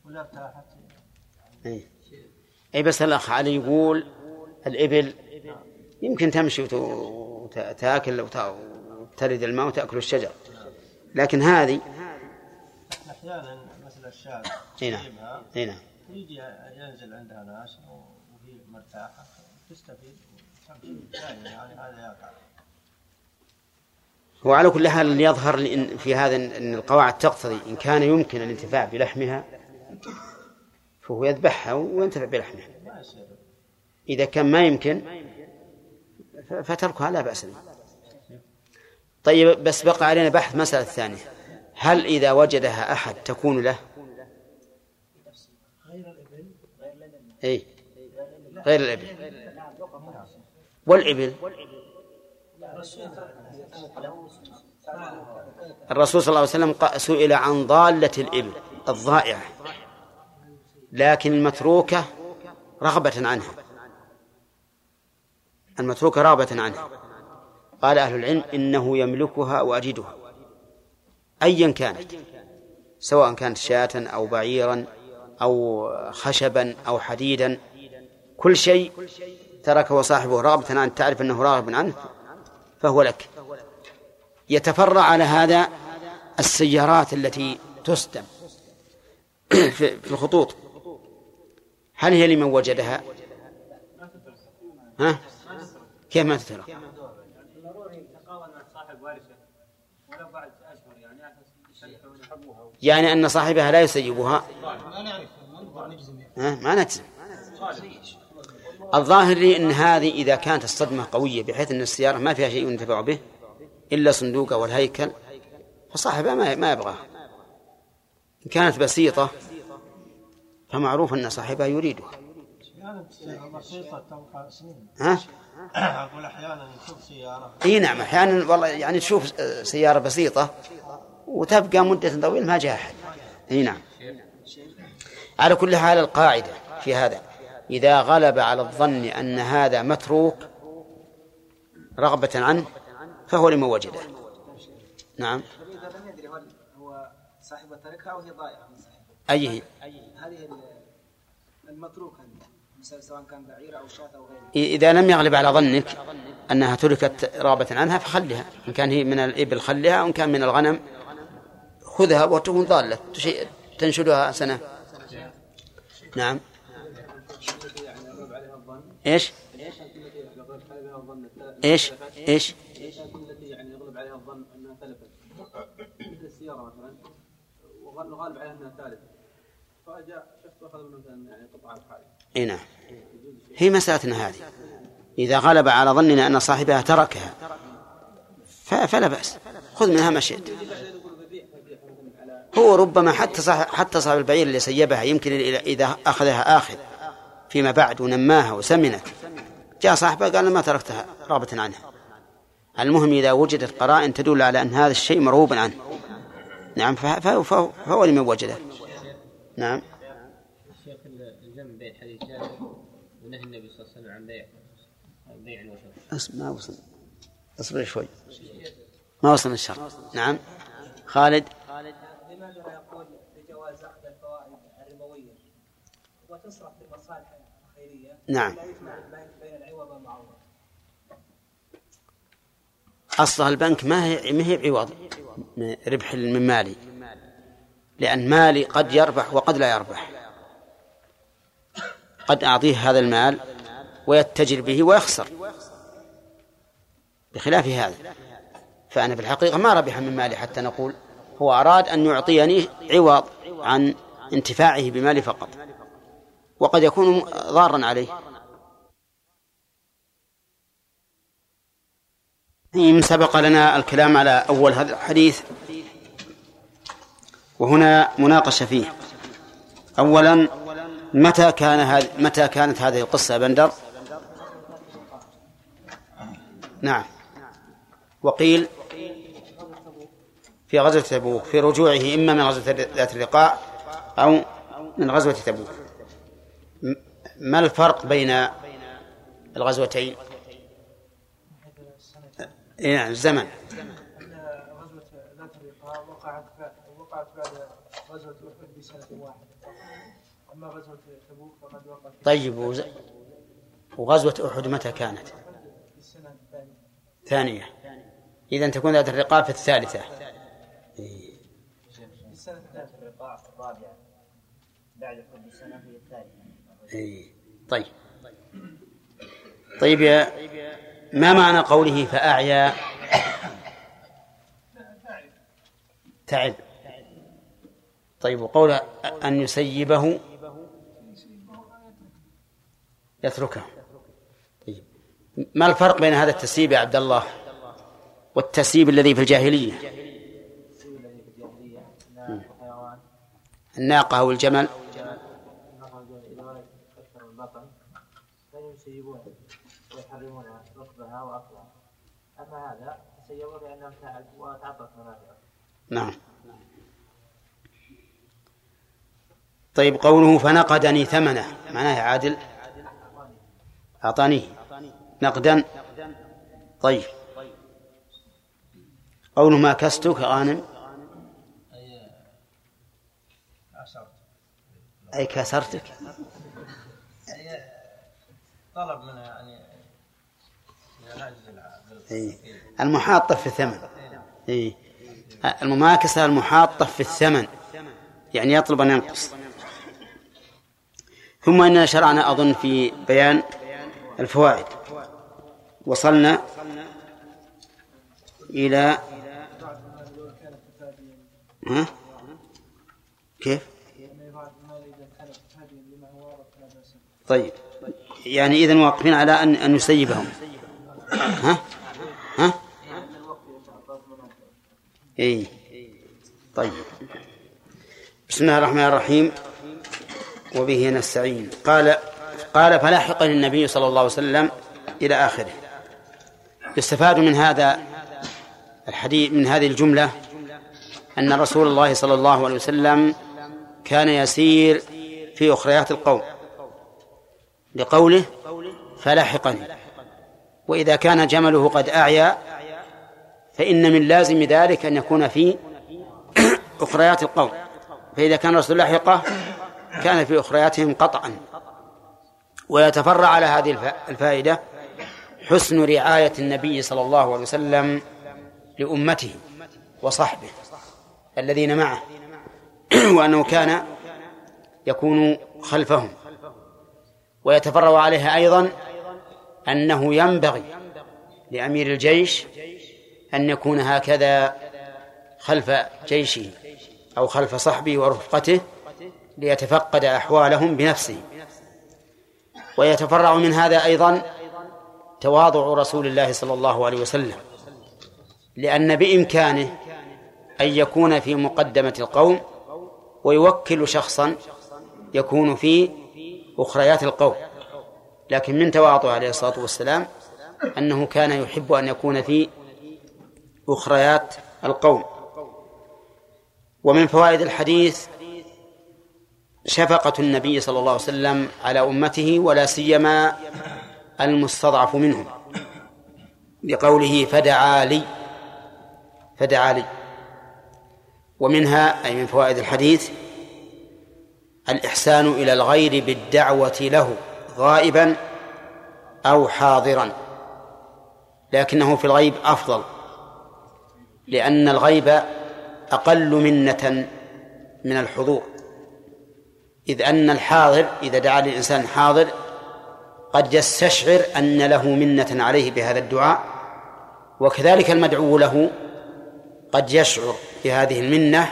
وإذا ارتاحت أي أي بس الأخ علي يقول الإبل يمكن تمشي وتاكل وتلد الماء وتأكل الشجر. لكن هذه أحيانا مثل الشاة اي نعم. اي نعم. يجي ينزل عندها ناس وهي مرتاحة. تستفيد. وعلى كل حال يظهر في هذا ان القواعد تقتضي إن كان يمكن الانتفاع بلحمها فهو يذبحها وينتفع بلحمها. إذا كان ما يمكن فتركها لا بأس به طيب بس بقى علينا بحث مسألة ثانية هل إذا وجدها أحد تكون له؟ أي غير الإبل. والإبل. الرسول صلى الله عليه وسلم سئل عن ضالة الإبل الضائعة لكن المتروكة رغبة عنها. المتروكة رغبة عنه قال أهل العلم إنه يملكها وأجدها. أيا كانت. سواء كانت شاة أو بعيرا أو خشبا أو حديدا. كل شيء تركه صاحبه رغبة عنه تعرف أنه راغب عنه فهو لك. يتفرع على هذا السيارات التي تسدم في الخطوط. هل هي لمن وجدها؟ ها؟ كيف ما تترك؟ يعني أن صاحبها لا يسيبها ما نجزم. الظاهر لي أن هذه إذا كانت الصدمة قوية بحيث أن السيارة ما فيها شيء ينتفع به إلا صندوقها والهيكل فصاحبها ما ما يبغاها إن كانت بسيطة فمعروف أن صاحبها يريدها ها؟ أقول أحيانا نشوف سياره إي نعم أحيانا والله يعني تشوف سيارة بسيطة وتبقى مدة طويلة ما جاء أحد. إي نعم. على كل حال القاعدة في هذا. إذا غلب على الظن أن هذا متروك رغبة عنه فهو لمن وجده. نعم. صاحب تركها أو هي ضائعه من صاحبه اي هي هذه ال- المتروكه مثلا سواء كان بعير أو شاة أو غيره إذا لم يغلب على ظنك أنها تركت رغبة عنها فخلها. إن كان هي من الإبل خلها. وإن كان من الغنم خذها وتكون ضالة تنشدها سنة. نعم. يعني قطعه الحائط إي نعم. هي مسألتنا هذه. إذا غلب على ظننا أن صاحبها تركها. فلا بأس. خذ منها ما شئت. هو ربما حتى صاحب حتى صاحب البعير اللي سيبها يمكن إذا أخذها آخذ. فيما بعد ونماها وسمنت. جاء صاحبها قال ما تركتها رغبة عنها. المهم إذا وجدت قرائن تدل على أن هذا الشيء مرغوب عنه. نعم فه- فهو, فهو, فهو لمن وجده. نعم. الشيخ الجمع بين حديث جابر ونهي النبي صلى الله عليه وسلم عن بيع بيع وشراء ما وصل. اصبر شوي. ما وصلنا الشر نعم. خالد لماذا لا يقول بجواز اخذ الفوائد الربويه وتصرف في المصالح الخيريه نعم. أصلها البنك ما هي ما هي عوض من ربح من مالي لأن مالي قد يربح وقد لا يربح. قد أعطيه هذا المال ويتجر به ويخسر. بخلاف هذا. فأنا في الحقيقة ما ربح من مالي حتى نقول هو أراد أن يعطيني عوض عن انتفاعه بمالي فقط. وقد يكون ضارا عليه. إن سبق لنا الكلام على أول هذا الحديث. وهنا مناقشة فيه. أولا متى كان هذا متى كانت هذه القصة بندر؟ نعم. وقيل في غزوة تبوك في رجوعه إما من غزوة ذات الرقاع أو من غزوة تبوك. ما الفرق بين الغزوتين؟ إيه نعم الزمن أن غزوة ذات الرقاع وقعت وقعت بعد غزوة أحد بسنة واحدة أما غزوة تبوك فقد وقعت طيب وز... وغزوة أحد متى كانت؟ السنة الثانية ثانية إذا تكون ذات الرقاب في الثالثة إيه. السنة الثالثة الرقاع الرابعة بعد حب السنة هي الثالثة إيه. طيب. طيب يا ما معنى قوله فأعيا؟ تعب. طيب وقول أن يسيبه يتركه. طيب. ما الفرق بين هذا التسييب يا عبد الله والتسييب الذي في الجاهلية؟ الناقة أو الجمل نقل إذا ولد أكثر من بطن فإنهم يسيبونه ويحرمون ركبها وأكلها أما هذا يسيبون لأنه تعب وتعطت منافعه نعم طيب قوله فنقدني ثمنه معناه عادل أعطانيه نقدا طيب قوله ما كستك غانم أي كسرتك طلب منها يعني أي. المحاطة في الثمن أي. المماكسة المحاطة في الثمن يعني يطلب أن ينقص ثم إننا شرعنا أظن في بيان الفوائد وصلنا إلى ها؟ كيف؟ طيب يعني إذن واقفين على أن أن يسيبهم ها؟ ها؟ إيه. طيب. بسم الله الرحمن الرحيم. وبه نستعين. قال قال فلاحقني النبي صلى الله عليه وسلم إلى آخره. يستفاد من هذا الحديث من هذه الجملة أن رسول الله صلى الله عليه وسلم كان يسير في أخريات القوم. لقوله فلاحقني وإذا كان جمله قد أعيا فإن من لازم ذلك أن يكون في أخريات القوم فإذا كان الرسول لاحقه كان في أخرياتهم قطعا. ويتفرع على هذه الفائدة حسن رعاية النبي صلى الله عليه وسلم لأمته وصحبه الذين معه وأنه كان يكون خلفهم. ويتفرع عليها أيضا أنه ينبغي لأمير الجيش أن يكون هكذا خلف جيشه أو خلف صحبه ورفقته ليتفقد أحوالهم بنفسه. ويتفرع من هذا أيضا تواضع رسول الله صلى الله عليه وسلم لأن بإمكانه أن يكون في مقدمة القوم ويوكل شخصا يكون في أخريات القوم لكن من تواضعه عليه الصلاة والسلام أنه كان يحب أن يكون في أخريات القوم. ومن فوائد الحديث شفقة النبي صلى الله عليه وسلم على أمته ولا سيما المستضعف منهم بقوله فدعا لي فدعا لي. ومنها أي من فوائد الحديث الإحسان إلى الغير بالدعوة له غائبا أو حاضرا. لكنه في الغيب أفضل لأن الغيب أقل منة من الحضور. إذ أن الحاضر إذا دعا للإنسان حاضر قد يستشعر أن له منة عليه بهذا الدعاء وكذلك المدعو له قد يشعر بهذه المنة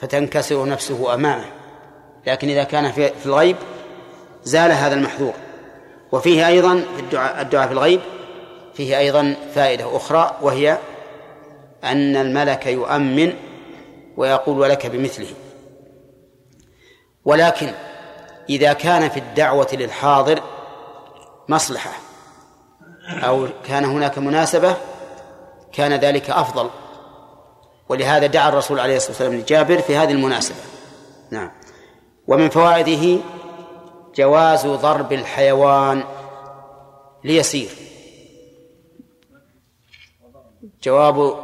فتنكسر نفسه أمامه. لكن إذا كان في الغيب زال هذا المحذور. وفيه أيضا في الدعاء, الدعاء في الغيب فيه أيضا فائدة أخرى وهي أن الملك يؤمن ويقول ولك بمثله. ولكن إذا كان في الدعوة للحاضر مصلحة أو كان هناك مناسبة كان ذلك أفضل. ولهذا دعا الرسول عليه الصلاة والسلام لجابر في هذه المناسبة. نعم. ومن فوائده جواز ضرب الحيوان ليسير. جواب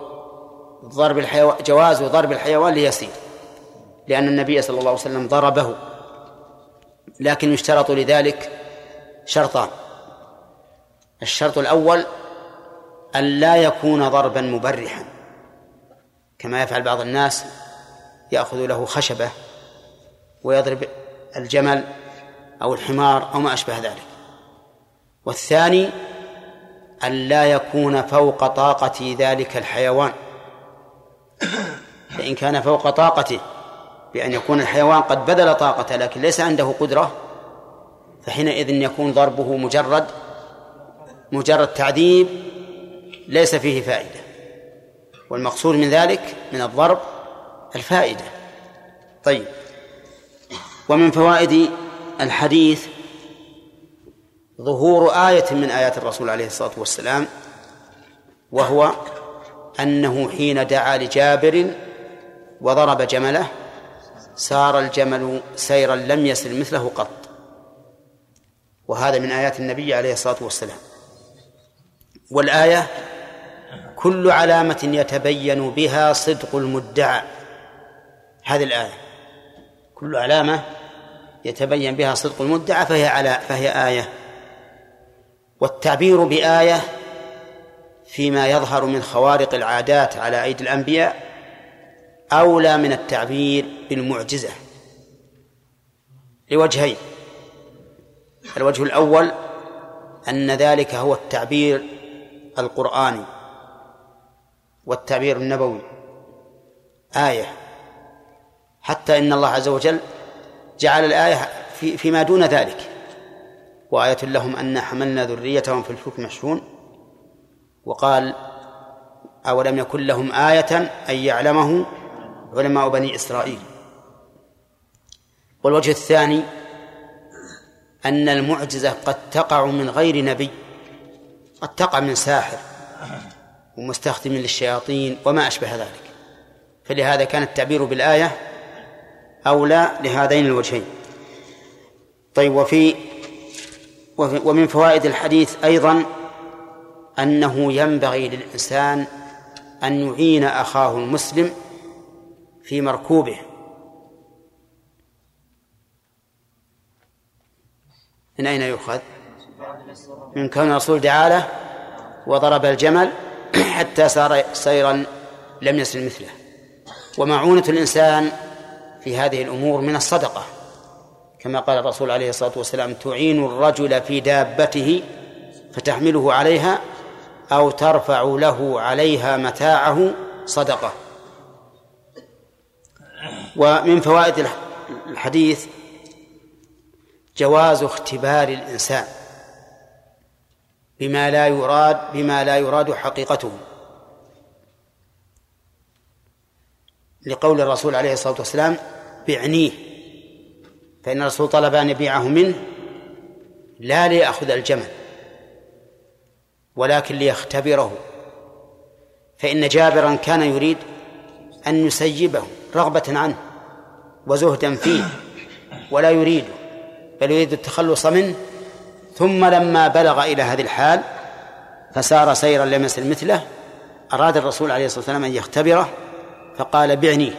ضرب الحيوان جواز ضرب الحيوان ليسير لأن النبي صلى الله عليه وسلم ضربه لكن يشترط لذلك شرطان. الشرط الأول أن لا يكون ضربا مبرحا كما يفعل بعض الناس يأخذ له خشبة ويضرب الجمل أو الحمار أو ما أشبه ذلك. والثاني أن لا يكون فوق طاقة ذلك الحيوان. فإن كان فوق طاقته بأن يكون الحيوان قد بذل طاقته لكن ليس عنده قدرة فحينئذ يكون ضربه مجرد مجرد تعذيب ليس فيه فائدة. والمقصود من ذلك من الضرب الفائدة. طيب. ومن فوائد الحديث ظهور آية من آيات الرسول عليه الصلاة والسلام وهو أنه حين دعا لجابر وضرب جمله سار الجمل سيرا لم يسر مثله قط. وهذا من آيات النبي عليه الصلاة والسلام. والآية كل علامة يتبين بها صدق المدعى. هذه الآية. كل علامة يتبين بها صدق المدعى فهي على فهي آية. والتعبير بآية فيما يظهر من خوارق العادات على أيدي الأنبياء أولى من التعبير بالمعجزة. لوجهين. الوجه الأول أن ذلك هو التعبير القرآني والتعبير النبوي. آية. حتى إن الله عز وجل جعل الآية في فيما دون ذلك. وآية لهم أن حملنا ذريتهم في الفلك مشحون وقال أولم يكن لهم آية أن يعلمه علماء بني إسرائيل؟ والوجه الثاني أن المعجزة قد تقع من غير نبي قد تقع من ساحر ومستخدم للشياطين وما أشبه ذلك. فلهذا كان التعبير بالآية أولى لهذين الوجهين. طيب وفي ومن فوائد الحديث أيضا أنه ينبغي للإنسان أن يعين أخاه المسلم في مركوبه. من أين يؤخذ؟ من كون الرسول دعا له وضرب الجمل حتى صار سيرا لم يسل مثله. ومعونة الإنسان في هذه الأمور من الصدقة. كما قال الرسول عليه الصلاة والسلام تعين الرجل في دابته فتحمله عليها أو ترفع له عليها متاعه صدقة. ومن فوائد الحديث جواز اختبار الإنسان بما لا يراد بما لا يراد حقيقته. لقول الرسول عليه الصلاة والسلام بعنيه. فإن الرسول طلب أن يبيعه منه لا ليأخذ الجمل ولكن ليختبره. فإن جابرا كان يريد أن يسيبه رغبة عنه وزهدا فيه ولا يريده بل يريد التخلص منه. ثم لما بلغ إلى هذه الحال فسار سيرا لم مثله أراد الرسول عليه الصلاة والسلام أن يختبره فقال بعنيه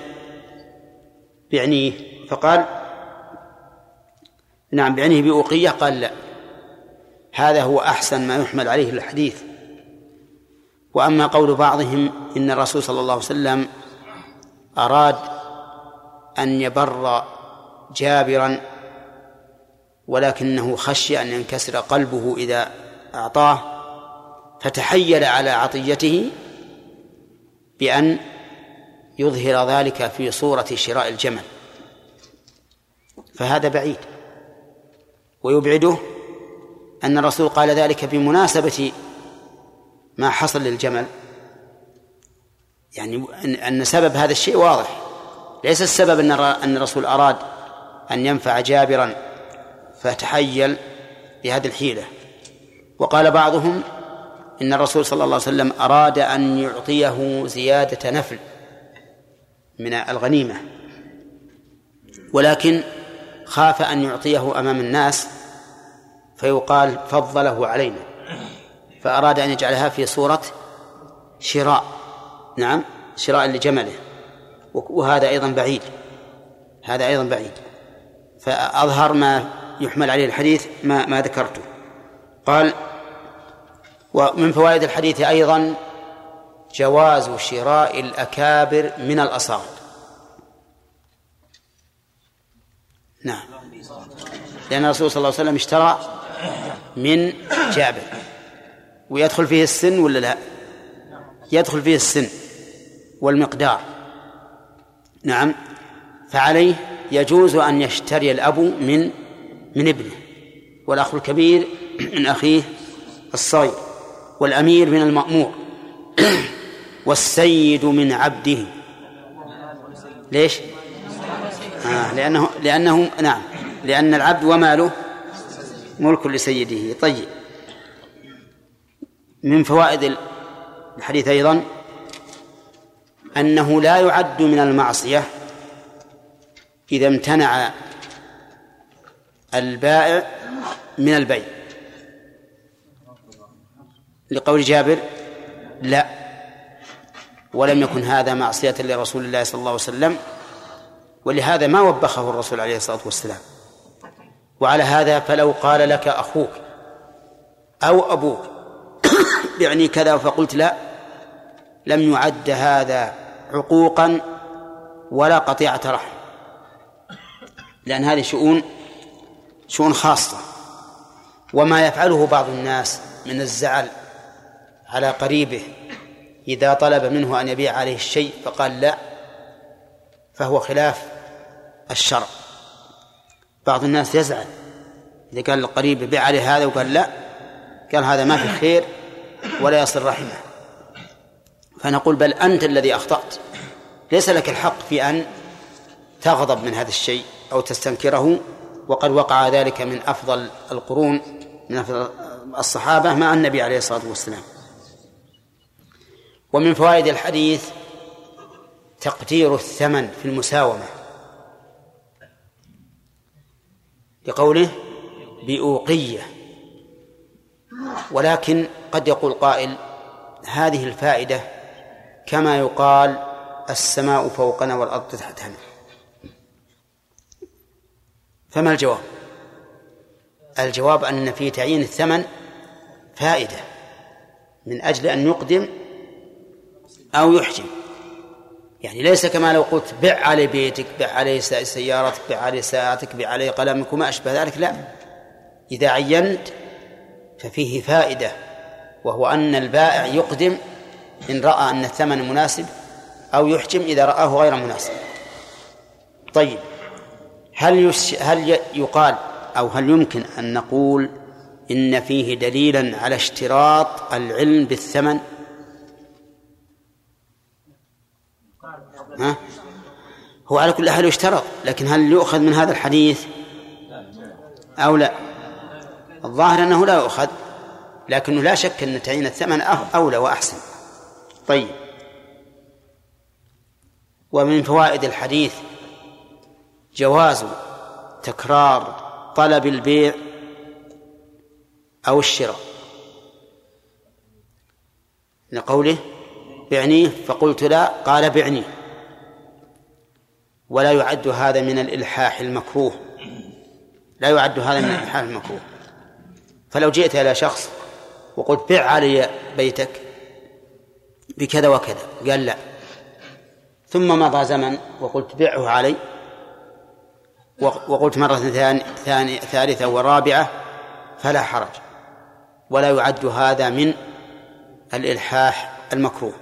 بعنيه فقال نعم بعنيه بأوقية قال لا. هذا هو أحسن ما يحمل عليه الحديث. وأما قول بعضهم إن الرسول صلى الله عليه وسلم أراد أن يبر جابرا ولكنه خشي أن ينكسر قلبه إذا أعطاه فتحيل على عطيته بأن يظهر ذلك في صورة شراء الجمل. فهذا بعيد. ويبعده أن الرسول قال ذلك بمناسبة ما حصل للجمل. يعني أن سبب هذا الشيء واضح. ليس السبب أن أن الرسول أراد أن ينفع جابرا فتحيل بهذه الحيلة. وقال بعضهم إن الرسول صلى الله عليه وسلم أراد أن يعطيه زيادة نفل. من الغنيمة. ولكن خاف أن يعطيه أمام الناس فيقال فضله علينا. فأراد أن يجعلها في صورة شراء. نعم شراء لجمله. وهذا أيضا بعيد. هذا أيضا بعيد. فأظهر ما يحمل عليه الحديث ما ما ذكرته. قال ومن فوائد الحديث أيضا جواز شراء الأكابر من الأصاغر. نعم. لأن الرسول صلى الله عليه وسلم اشترى من جابر. ويدخل فيه السن ولا لا؟ يدخل فيه السن والمقدار. نعم. فعليه يجوز أن يشتري الأب من من ابنه. والأخ الكبير من أخيه الصغير والأمير من المأمور. والسيد من عبده. ليش؟ آه لأنه لأنه نعم. لأن العبد وماله ملك لسيده. طيب. من فوائد الحديث أيضا أنه لا يعد من المعصية إذا امتنع البائع من البيع. لقول جابر لا. ولم يكن هذا معصية لرسول الله صلى الله عليه وسلم ولهذا ما وبخه الرسول عليه الصلاة والسلام. وعلى هذا فلو قال لك أخوك أو أبوك يعني كذا فقلت لا لم يعد هذا عقوقا ولا قطيعة رحم. لأن هذه شؤون شؤون خاصة. وما يفعله بعض الناس من الزعل على قريبه إذا طلب منه أن يبيع عليه الشيء فقال لا فهو خلاف الشرع. بعض الناس يزعل إذا قال القريب بيع عليه هذا وقال لا قال هذا ما في خير ولا يصل رحمه. فنقول بل أنت الذي أخطأت. ليس لك الحق في أن تغضب من هذا الشيء أو تستنكره وقد وقع ذلك من أفضل القرون من أفضل الصحابة مع النبي عليه الصلاة والسلام. ومن فوائد الحديث تقدير الثمن في المساومة. لقوله بأوقية. ولكن قد يقول قائل هذه الفائدة كما يقال السماء فوقنا والأرض تحتنا. فما الجواب؟ الجواب أن في تعيين الثمن فائدة من أجل أن يقدم أو يحجم يعني ليس كما لو قلت بع علي بيتك بع علي سيارتك بع علي ساعتك بع علي قلمك وما أشبه ذلك لا. إذا عينت ففيه فائدة وهو أن البائع يقدم إن رأى أن الثمن مناسب أو يحجم إذا رآه غير مناسب. طيب هل هل يقال أو هل يمكن أن نقول إن فيه دليلا على اشتراط العلم بالثمن؟ ها؟ هو على كل حال يشترط لكن هل يؤخذ من هذا الحديث؟ أو لا؟ الظاهر أنه لا يؤخذ لكنه لا شك أن تعيين الثمن أولى وأحسن. طيب. ومن فوائد الحديث جواز تكرار طلب البيع أو الشراء. لقوله بعنيه فقلت لا قال بعنيه. ولا يعد هذا من الإلحاح المكروه. لا يعد هذا من الإلحاح المكروه. فلو جئت إلى شخص وقلت بع علي بيتك بكذا وكذا قال لا. ثم مضى زمن وقلت بعه علي وقلت مرة ثانية ثالثة ورابعة فلا حرج. ولا يعد هذا من الإلحاح المكروه.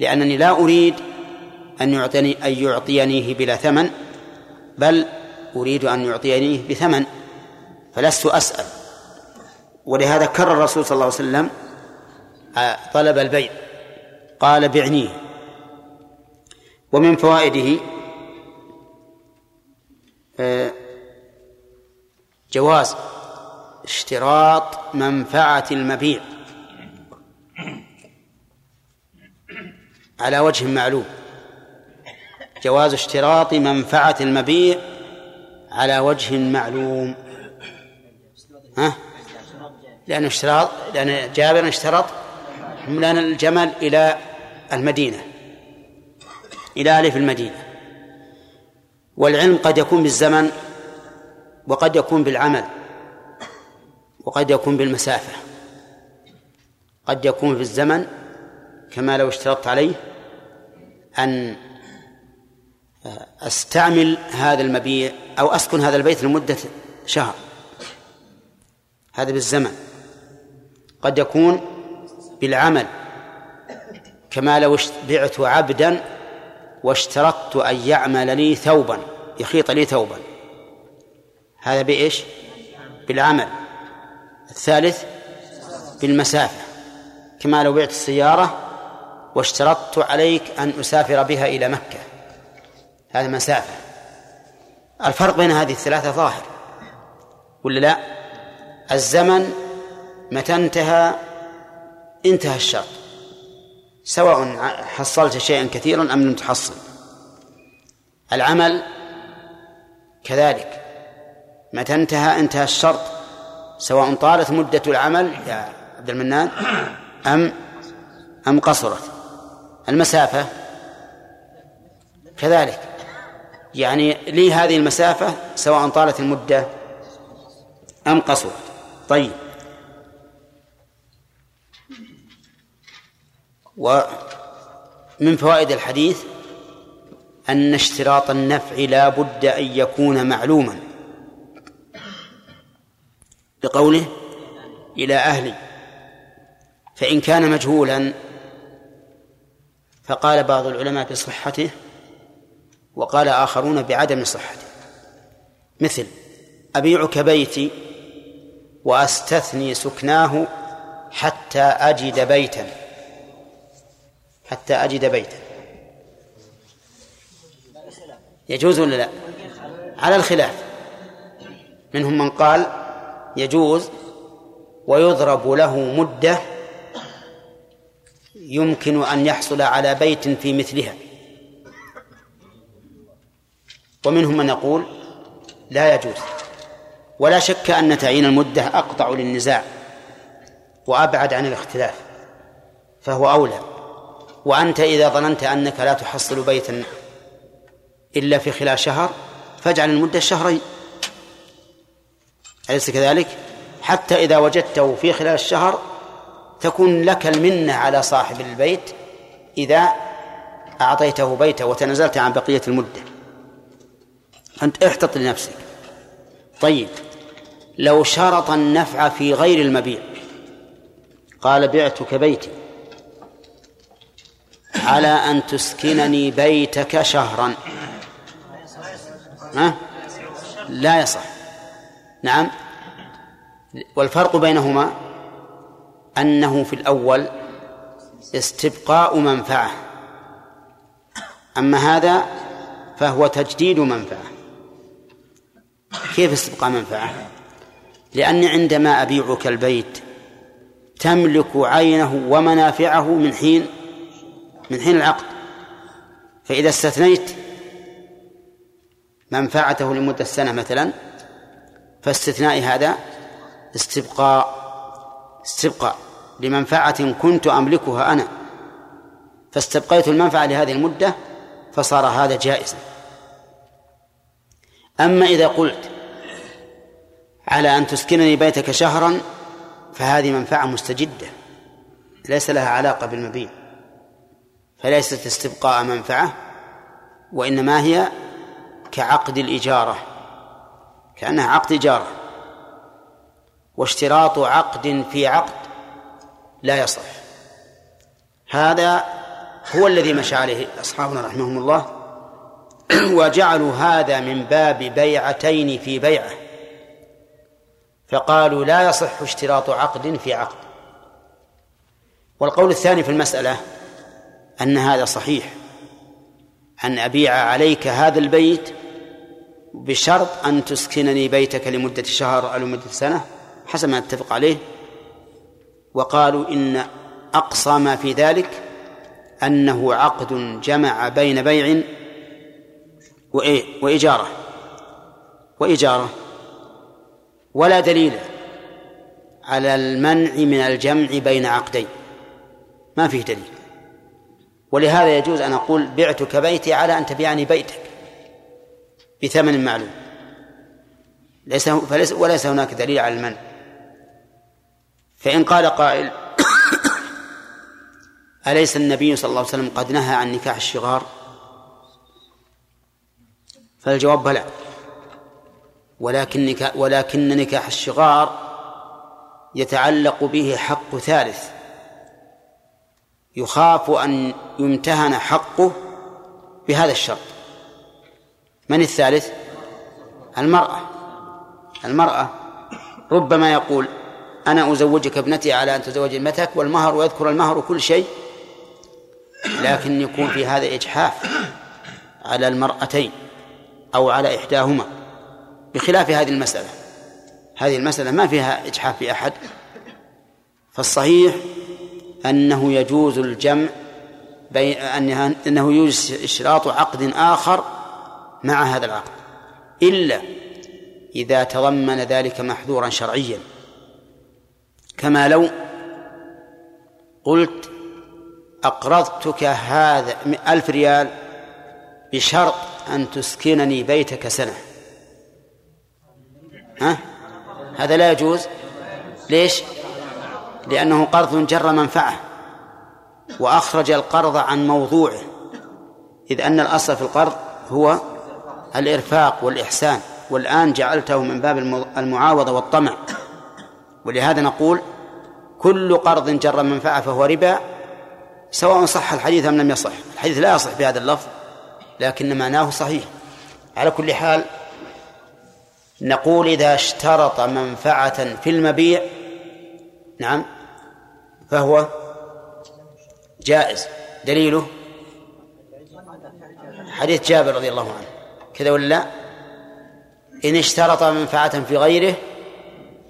لأنني لا أريد أن يعطيني أن يعطينيه بلا ثمن بل أريد أن يعطينيه بثمن فلست أسأل. ولهذا كرر الرسول صلى الله عليه وسلم آه، طلب البيع. قال بعنيه. ومن فوائده آه، جواز اشتراط منفعة المبيع على وجه معلوم. جواز اشتراط منفعة المبيع على وجه معلوم. ها؟ لأن اشتراط لأن جابر اشترط حملان الجمل إلى المدينة. إلى ألف المدينة. والعلم قد يكون بالزمن وقد يكون بالعمل وقد يكون بالمسافة. قد يكون في الزمن كما لو اشترطت عليه أن أستعمل هذا المبيع أو أسكن هذا البيت لمدة شهر. هذا بالزمن. قد يكون بالعمل. كما لو بعت عبدا واشترطت أن يعمل لي ثوبا يخيط لي ثوبا. هذا بإيش؟ بالعمل. الثالث بالمسافة. كما لو بعت السيارة واشترطت عليك أن أسافر بها إلى مكة. هذا مسافة. الفرق بين هذه الثلاثة ظاهر. ولا لا؟ الزمن متى انتهى؟ انتهى الشرط. سواء حصلت شيئا كثيرا أم لم تحصل. العمل كذلك. متى انتهى؟ انتهى الشرط. سواء طالت مدة العمل يا عبد المنان أم أم قصرت. المسافة كذلك. يعني لي هذه المسافة سواء طالت المدة أم قصرت. طيب. ومن فوائد الحديث أن اشتراط النفع لا بد أن يكون معلوما. بقوله إلى أهلي. فإن كان مجهولا فقال بعض العلماء بصحته وقال آخرون بعدم صحته مثل أبيعك بيتي وأستثني سكناه حتى أجد بيتا. حتى أجد بيتا. يجوز ولا لا؟ على الخلاف. منهم من قال يجوز ويضرب له مدة يمكن أن يحصل على بيت في مثلها. ومنهم من يقول لا يجوز. ولا شك أن تعيين المدة أقطع للنزاع وأبعد عن الاختلاف فهو أولى. وأنت إذا ظننت أنك لا تحصل بيتا إلا في خلال شهر فاجعل المدة شهرين. أليس كذلك؟ حتى إذا وجدته في خلال الشهر تكون لك المنة على صاحب البيت إذا أعطيته بيته وتنازلت عن بقية المدة. أنت احتط لنفسك. طيب لو شرط النفع في غير المبيع قال بعتك بيتي على أن تسكنني بيتك شهرا. ها؟ لا يصح. نعم. والفرق بينهما أنه في الأول استبقاء منفعة أما هذا فهو تجديد منفعة. كيف استبقاء منفعة؟ لأني عندما أبيعك البيت تملك عينه ومنافعه من حين من حين العقد. فإذا استثنيت منفعته لمدة سنة مثلا فاستثناء هذا استبقاء استبقاء لمنفعة كنت أملكها أنا. فاستبقيت المنفعة لهذه المدة فصار هذا جائزا. أما إذا قلت على أن تسكنني بيتك شهرا فهذه منفعة مستجدة. ليس لها علاقة بالمبيع فليست استبقاء منفعة وإنما هي كعقد الإجارة. كأنها عقد إجارة. واشتراط عقد في عقد لا يصح. هذا هو الذي مشى عليه أصحابنا رحمهم الله وجعلوا هذا من باب بيعتين في بيعة. فقالوا لا يصح اشتراط عقد في عقد. والقول الثاني في المسألة أن هذا صحيح أن أبيع عليك هذا البيت بشرط أن تسكنني بيتك لمدة شهر أو لمدة سنة حسب ما نتفق عليه. وقالوا إن أقصى ما في ذلك أنه عقد جمع بين بيع وإيه وإجارة. وإجارة. ولا دليل على المنع من الجمع بين عقدين. ما فيه دليل. ولهذا يجوز أن أقول بعتك بيتي على أن تبيعني بيتك بثمن معلوم. ليس فليس وليس هناك دليل على المنع. فإن قال قائل أليس النبي صلى الله عليه وسلم قد نهى عن نكاح الشغار؟ فالجواب بلى. ولكن نكاح ولكن نكاح الشغار يتعلق به حق ثالث. يخاف أن يمتهن حقه بهذا الشرط. من الثالث؟ المرأة. المرأة ربما يقول أنا أزوجك ابنتي على أن تزوج ابنتك والمهر ويذكر المهر وكل شيء لكن يكون في هذا إجحاف على المرأتين أو على إحداهما. بخلاف هذه المسألة. هذه المسألة ما فيها إجحاف في أحد. فالصحيح أنه يجوز الجمع بين أنه يجوز إشراط عقد آخر مع هذا العقد. إلا إذا تضمن ذلك محذورا شرعيا. كما لو قلت أقرضتك هذا ألف ريال بشرط أن تسكنني بيتك سنة. ها؟ هذا لا يجوز. ليش؟ لأنه قرض جر منفعة وأخرج القرض عن موضوعه إذ أن الأصل في القرض هو الإرفاق والإحسان. والآن جعلته من باب المعاوضة والطمع. ولهذا نقول كل قرض جر منفعة فهو ربا سواء صح الحديث أم لم يصح. الحديث لا يصح بهذا اللفظ لكن معناه صحيح. على كل حال نقول إذا اشترط منفعة في المبيع نعم فهو جائز. دليله حديث جابر رضي الله عنه. كذا ولا لا؟ إن اشترط منفعة في غيره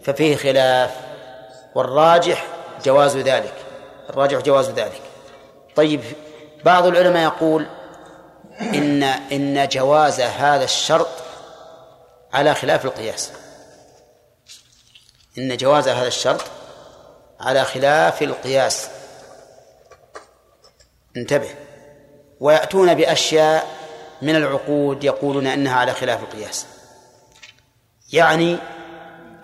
ففيه خلاف والراجح جواز ذلك. الراجح جواز ذلك. طيب بعض العلماء يقول إن إن جواز هذا الشرط على خلاف القياس. إن جواز هذا الشرط على خلاف القياس. انتبه. ويأتون بأشياء من العقود يقولون أنها على خلاف القياس. يعني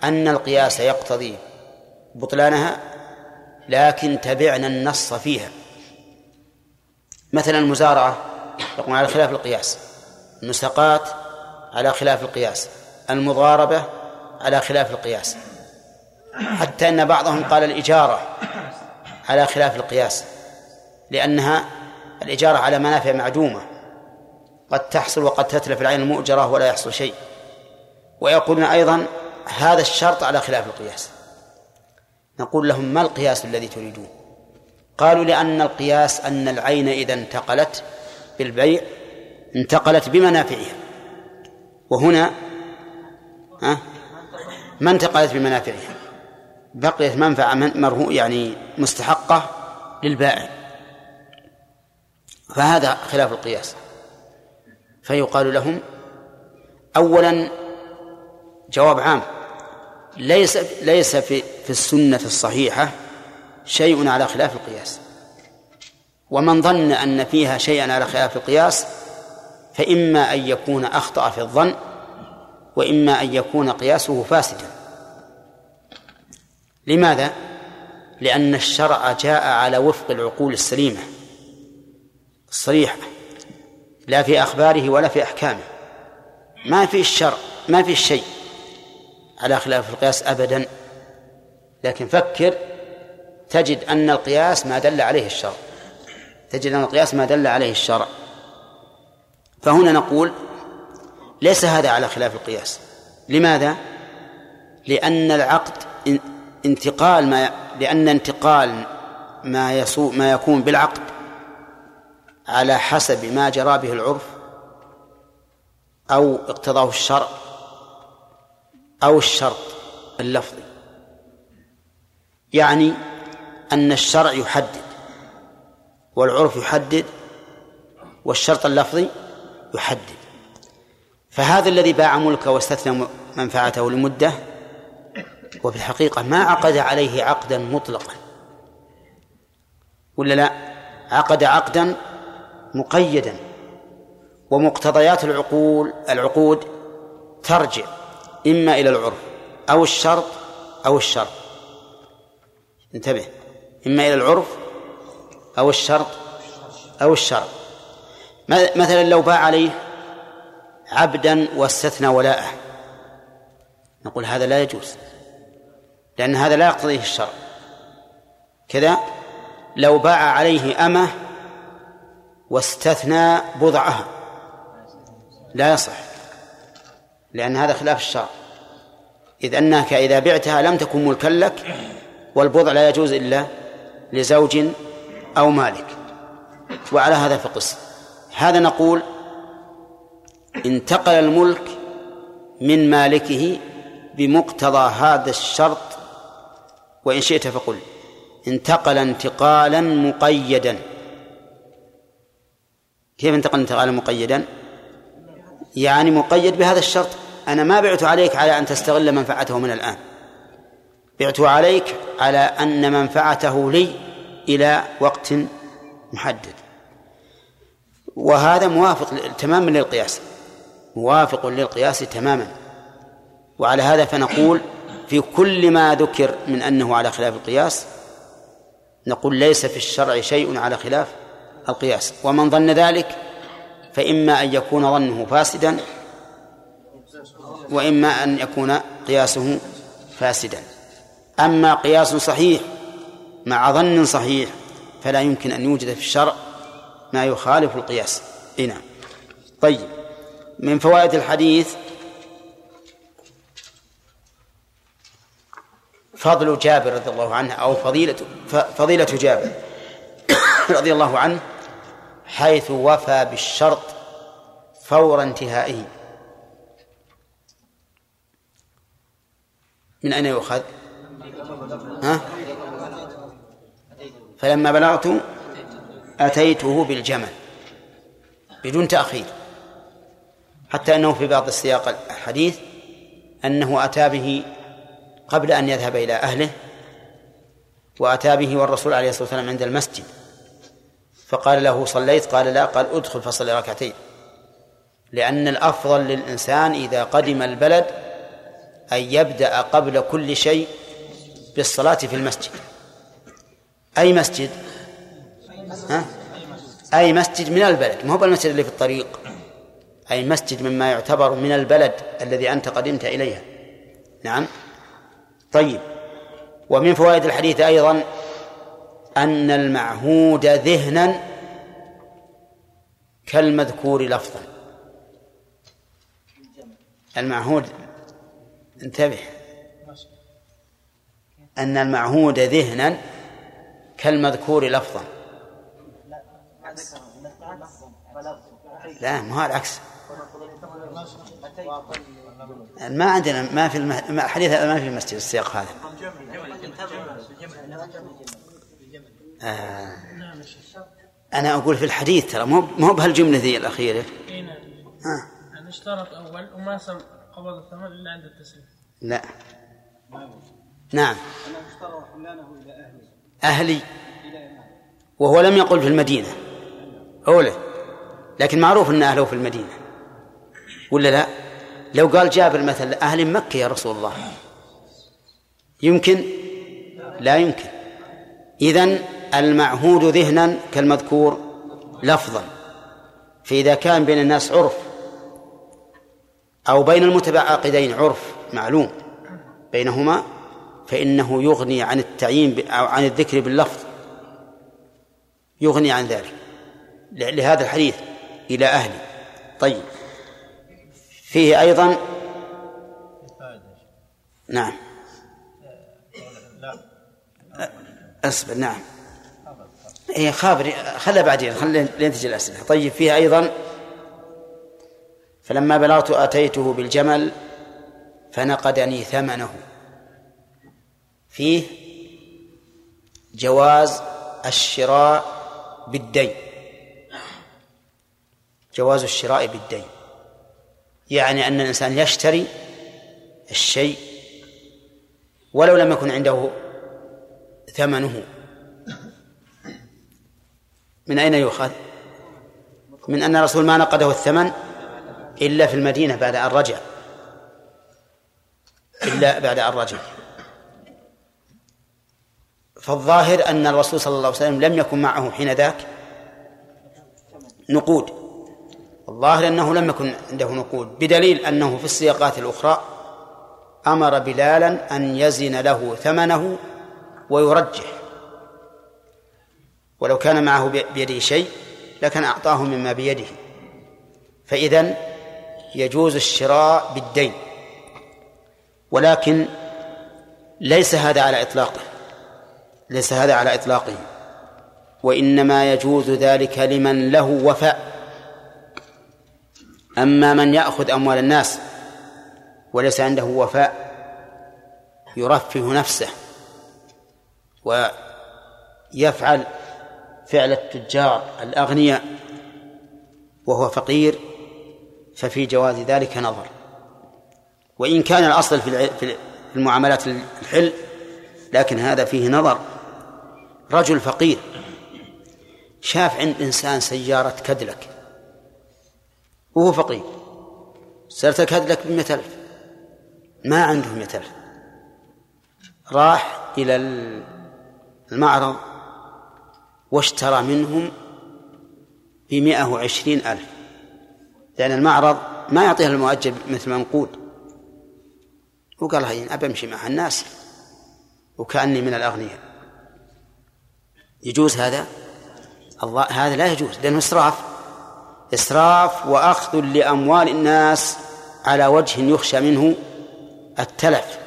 أن القياس يقتضي بطلانها لكن تبعنا النص فيها. مثلا المزارعة يقول على خلاف القياس. المساقات على خلاف القياس. المضاربة على خلاف القياس. حتى أن بعضهم قال الإجارة على خلاف القياس. لأنها الإجارة على منافع معدومة. قد تحصل وقد تتلف العين المؤجرة ولا يحصل شيء. ويقولون أيضا هذا الشرط على خلاف القياس. نقول لهم ما القياس الذي تريدون؟ قالوا لأن القياس أن العين إذا انتقلت بالبيع انتقلت بمنافعها. وهنا ما انتقلت بمنافعها بقيت منفعة مرهو يعني مستحقة للبائع. فهذا خلاف القياس. فيقال لهم أولا جواب عام. ليس ليس في في السنة الصحيحة شيء على خلاف القياس. ومن ظن أن فيها شيئا على خلاف القياس فإما أن يكون أخطأ في الظن وإما أن يكون قياسه فاسدا. لماذا؟ لأن الشرع جاء على وفق العقول السليمة الصريحة لا في أخباره ولا في أحكامه. ما في الشرع ما في شيء على خلاف القياس أبدا. لكن فكر تجد أن القياس ما دل عليه الشرع. تجد أن القياس ما دل عليه الشرع. فهنا نقول ليس هذا على خلاف القياس لماذا؟ لأن العقد انتقال ما لأن انتقال ما يصو ما يكون بالعقد على حسب ما جرى به العرف أو اقتضاه الشرع أو الشرط اللفظي يعني أن الشرع يحدد والعرف يحدد والشرط اللفظي يحدد. فهذا الذي باع ملكه واستثنى منفعته لمدة وفي الحقيقة ما عقد عليه عقدا مطلقا. ولا لا؟ عقد عقدا مقيدا. ومقتضيات العقول العقود ترجع إما إلى العرف أو الشرط أو الشرط. انتبه. إما إلى العرف أو الشرط أو الشرط. مثلا لو باع عليه عبدا واستثنى ولاءه. نقول هذا لا يجوز لأن هذا لا يقتضيه الشرع. كذا لو باع عليه أمه واستثنى بضعها. لا يصح لأن هذا خلاف الشرع. إذ أنك إذا بعتها لم تكن ملكا لك والبضع لا يجوز إلا لزوج أو مالك. وعلى هذا فقس هذا نقول انتقل الملك من مالكه بمقتضى هذا الشرط وإن شئت فقل. انتقل انتقالا مقيدا. كيف انتقل انتقالا مقيدا؟ يعني مقيد بهذا الشرط أنا ما بعت عليك على أن تستغل منفعته من الآن. بعت عليك على أن منفعته لي إلى وقت محدد. وهذا موافق تماما للقياس. موافق للقياس تماما. وعلى هذا فنقول في كل ما ذكر من أنه على خلاف القياس نقول ليس في الشرع شيء على خلاف القياس. ومن ظن ذلك فإما أن يكون ظنه فاسدا وإما أن يكون قياسه فاسدا. أما قياس صحيح مع ظن صحيح فلا يمكن أن يوجد في الشرع ما يخالف القياس. إيه نعم. طيب. من فوائد الحديث فضل جابر رضي الله عنه أو فضيلة فضيلة جابر رضي الله عنه حيث وفى بالشرط فور انتهائه. من أين يؤخذ؟ ها؟ فلما بلغت أتيته بالجمل بدون تأخير حتى أنه في بعض السياق الحديث أنه أتى به قبل أن يذهب إلى أهله وأتى به والرسول عليه الصلاة والسلام عند المسجد فقال له صليت؟ قال لا قال ادخل فصل ركعتين. لأن الأفضل للإنسان إذا قدم البلد أن يبدأ قبل كل شيء بالصلاة في المسجد. أي مسجد؟ ها؟ أي مسجد من البلد. ما هو المسجد اللي في الطريق؟ أي مسجد مما يعتبر من البلد الذي أنت قدمت إليها. نعم. طيب. ومن فوائد الحديث أيضا أن المعهود ذهنا كالمذكور لفظا. المعهود انتبه. أن المعهود ذهنا كالمذكور لفظا. لا ما هو العكس. ما عندنا ما في الحديث هذا ما في المسجد السياق هذا. آه. أنا أقول في الحديث ترى مو مو بهالجملة ذي الأخيرة. آه. أنا اشترط أول وما قبض الثمن إلا عند التسليم. لا. نعم. أهلي. وهو لم يقل في المدينة. أولى لكن معروف أن أهله في المدينة. ولا لا؟ لو قال جابر مثلا أهل مكة يا رسول الله. يمكن؟ لا يمكن. إذن المعهود ذهنا كالمذكور لفظا. فإذا كان بين الناس عرف أو بين المتعاقدين عرف معلوم بينهما فإنه يغني عن التعيين أو عن الذكر باللفظ. يغني عن ذلك. لهذا الحديث إلى أهلي. طيب. فيه أيضا نعم. أصبر نعم. هي خابر خلها بعدين خلينا لين تجي الأسئلة. طيب فيها أيضا فلما بلغت أتيته بالجمل فنقدني ثمنه. فيه جواز الشراء بالدين. جواز الشراء بالدين. يعني أن الإنسان يشتري الشيء ولو لم يكن عنده ثمنه. من أين يؤخذ؟ من أن الرسول ما نقده الثمن إلا في المدينة بعد أن رجع. إلا بعد أن رجع. فالظاهر أن الرسول صلى الله عليه وسلم لم يكن معه حين ذاك نقود. الظاهر أنه لم يكن عنده نقود بدليل أنه في السياقات الأخرى أمر بلالا أن يزن له ثمنه ويرجح. ولو كان معه بيده شيء لكان أعطاه مما بيده. فإذا يجوز الشراء بالدين. ولكن ليس هذا على إطلاقه. ليس هذا على إطلاقه. وإنما يجوز ذلك لمن له وفاء. أما من يأخذ أموال الناس وليس عنده وفاء يرفه نفسه ويفعل فعل التجار الأغنياء وهو فقير ففي جواز ذلك نظر. وإن كان الأصل في المعاملات الحل لكن هذا فيه نظر. رجل فقير شاف عند إنسان سيارة كدلك وهو فقير. سيارة كدلك بمئة ألف. ما عنده مئة ألف. راح إلى المعرض واشترى منهم بمئة وعشرين ألف. لأن المعرض ما يعطيها المؤجل مثل منقود وقال هين أبى أمشي مع الناس وكأني من الأغنياء. يجوز هذا؟ الله هذا لا يجوز لأنه إسراف. إسراف وأخذ لأموال الناس على وجه يخشى منه التلف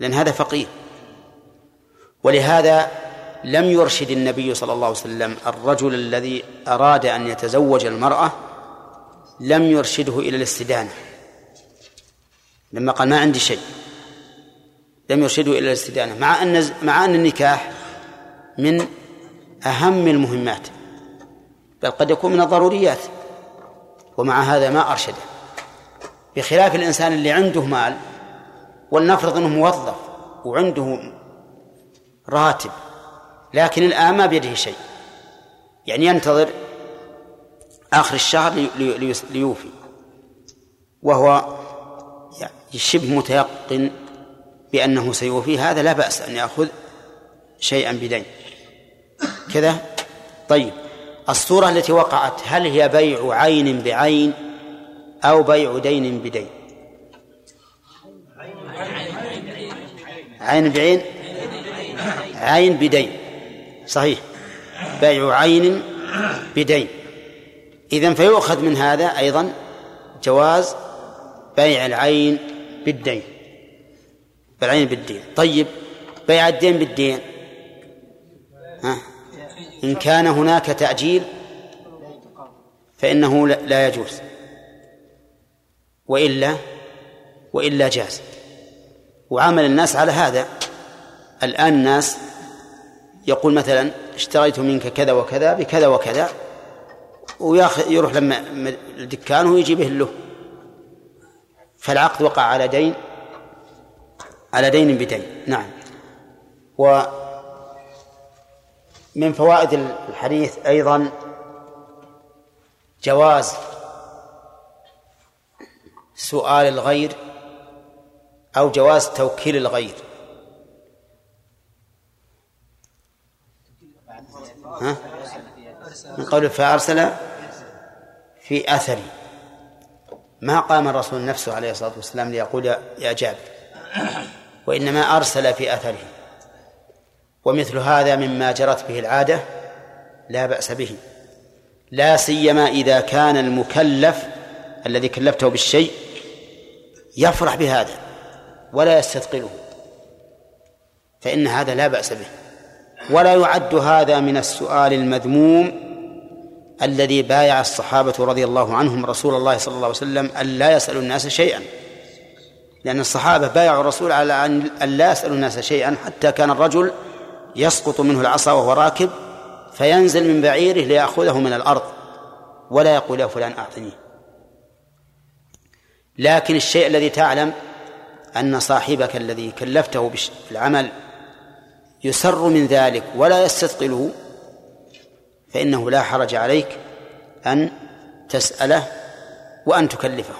لأن هذا فقير. ولهذا لم يرشد النبي صلى الله عليه وسلم الرجل الذي أراد أن يتزوج المرأة لم يرشده إلى الاستدانة. لما قال ما عندي شيء لم يرشدوا إلى الاستدانة مع أن مع أن النكاح من أهم المهمات. بل قد يكون من الضروريات ومع هذا ما أرشده. بخلاف الإنسان اللي عنده مال ولنفرض أنه موظف وعنده راتب لكن الآن ما بيده شيء. يعني ينتظر آخر الشهر ليوفي وهو يعني شبه متيقن بأنه سيوفي هذا لا بأس أن يأخذ شيئا بدين. كذا؟ طيب. الصورة التي وقعت هل هي بيع عين بعين أو بيع دين بدين؟ عين بعين؟ عين بدين. صحيح. بيع عين بدين. إذن فيؤخذ من هذا أيضا جواز بيع العين بالدين. بالعين بالدين. طيب بيع الدين بالدين. ها؟ إن كان هناك تأجيل فإنه لا يجوز. وإلا وإلا جاز. وعمل الناس على هذا. الآن الناس يقول مثلا اشتريت منك كذا وكذا بكذا وكذا وياخذ يروح لما الدكان ويجيبه له. فالعقد وقع على دين على دين بدين. نعم. و من فوائد الحديث أيضا جواز سؤال الغير أو جواز توكيل الغير. ها؟ من قول فأرسل في أثري. ما قام الرسول نفسه عليه الصلاة والسلام ليقول يا جابر وإنما أرسل في أثره. ومثل هذا مما جرت به العادة لا بأس به. لا سيما إذا كان المكلف الذي كلفته بالشيء يفرح بهذا ولا يستثقله. فإن هذا لا بأس به. ولا يعد هذا من السؤال المذموم الذي بايع الصحابة رضي الله عنهم رسول الله صلى الله عليه وسلم أن لا يسألوا الناس شيئا. لأن الصحابة بايعوا الرسول على أن لا يسألوا الناس شيئا حتى كان الرجل يسقط منه العصا وهو راكب فينزل من بعيره ليأخذه من الأرض ولا يقول يا فلان أعطني. لكن الشيء الذي تعلم أن صاحبك الذي كلفته بالعمل يسر من ذلك ولا يستثقله فإنه لا حرج عليك أن تسأله وأن تكلفه.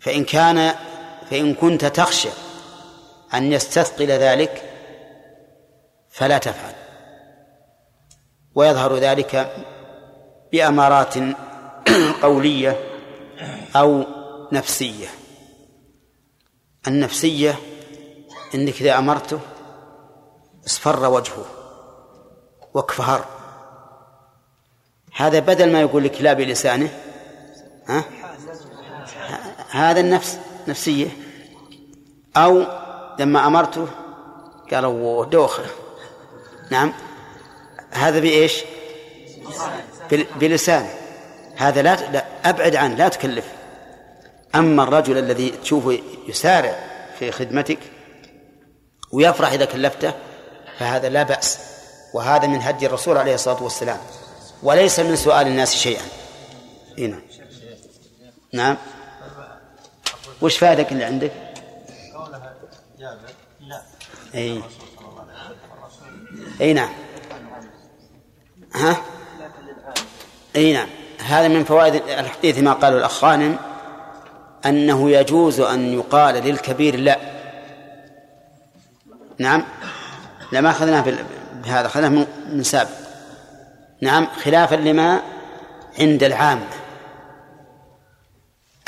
فإن كان فإن كنت تخشى أن يستثقل ذلك فلا تفعل. ويظهر ذلك بأمارات قولية أو نفسية. النفسية إنك إذا أمرته اصفر وجهه واكفهر. هذا بدل ما يقول لك لا بلسانه ها؟ هذا النفس نفسية. أو لما أمرته قالوا دوخة. نعم. هذا بإيش؟ بلسانه. هذا لا, لا أبعد عنه لا تكلف. أما الرجل الذي تشوفه يسارع في خدمتك ويفرح إذا كلفته فهذا لا بأس. وهذا من هدي الرسول عليه الصلاة والسلام. وليس من سؤال الناس شيئا. هنا نعم. وش فائدك اللي عندك؟ قولها جابر لا اي اي نعم. ها؟ اي نعم. هذا من فوائد الحديث ما قاله الأخ خانم أنه يجوز أن يقال للكبير لا. نعم. لا ما أخذناه بهذا أخذناه من سابق. نعم. خلافا لما عند العامة.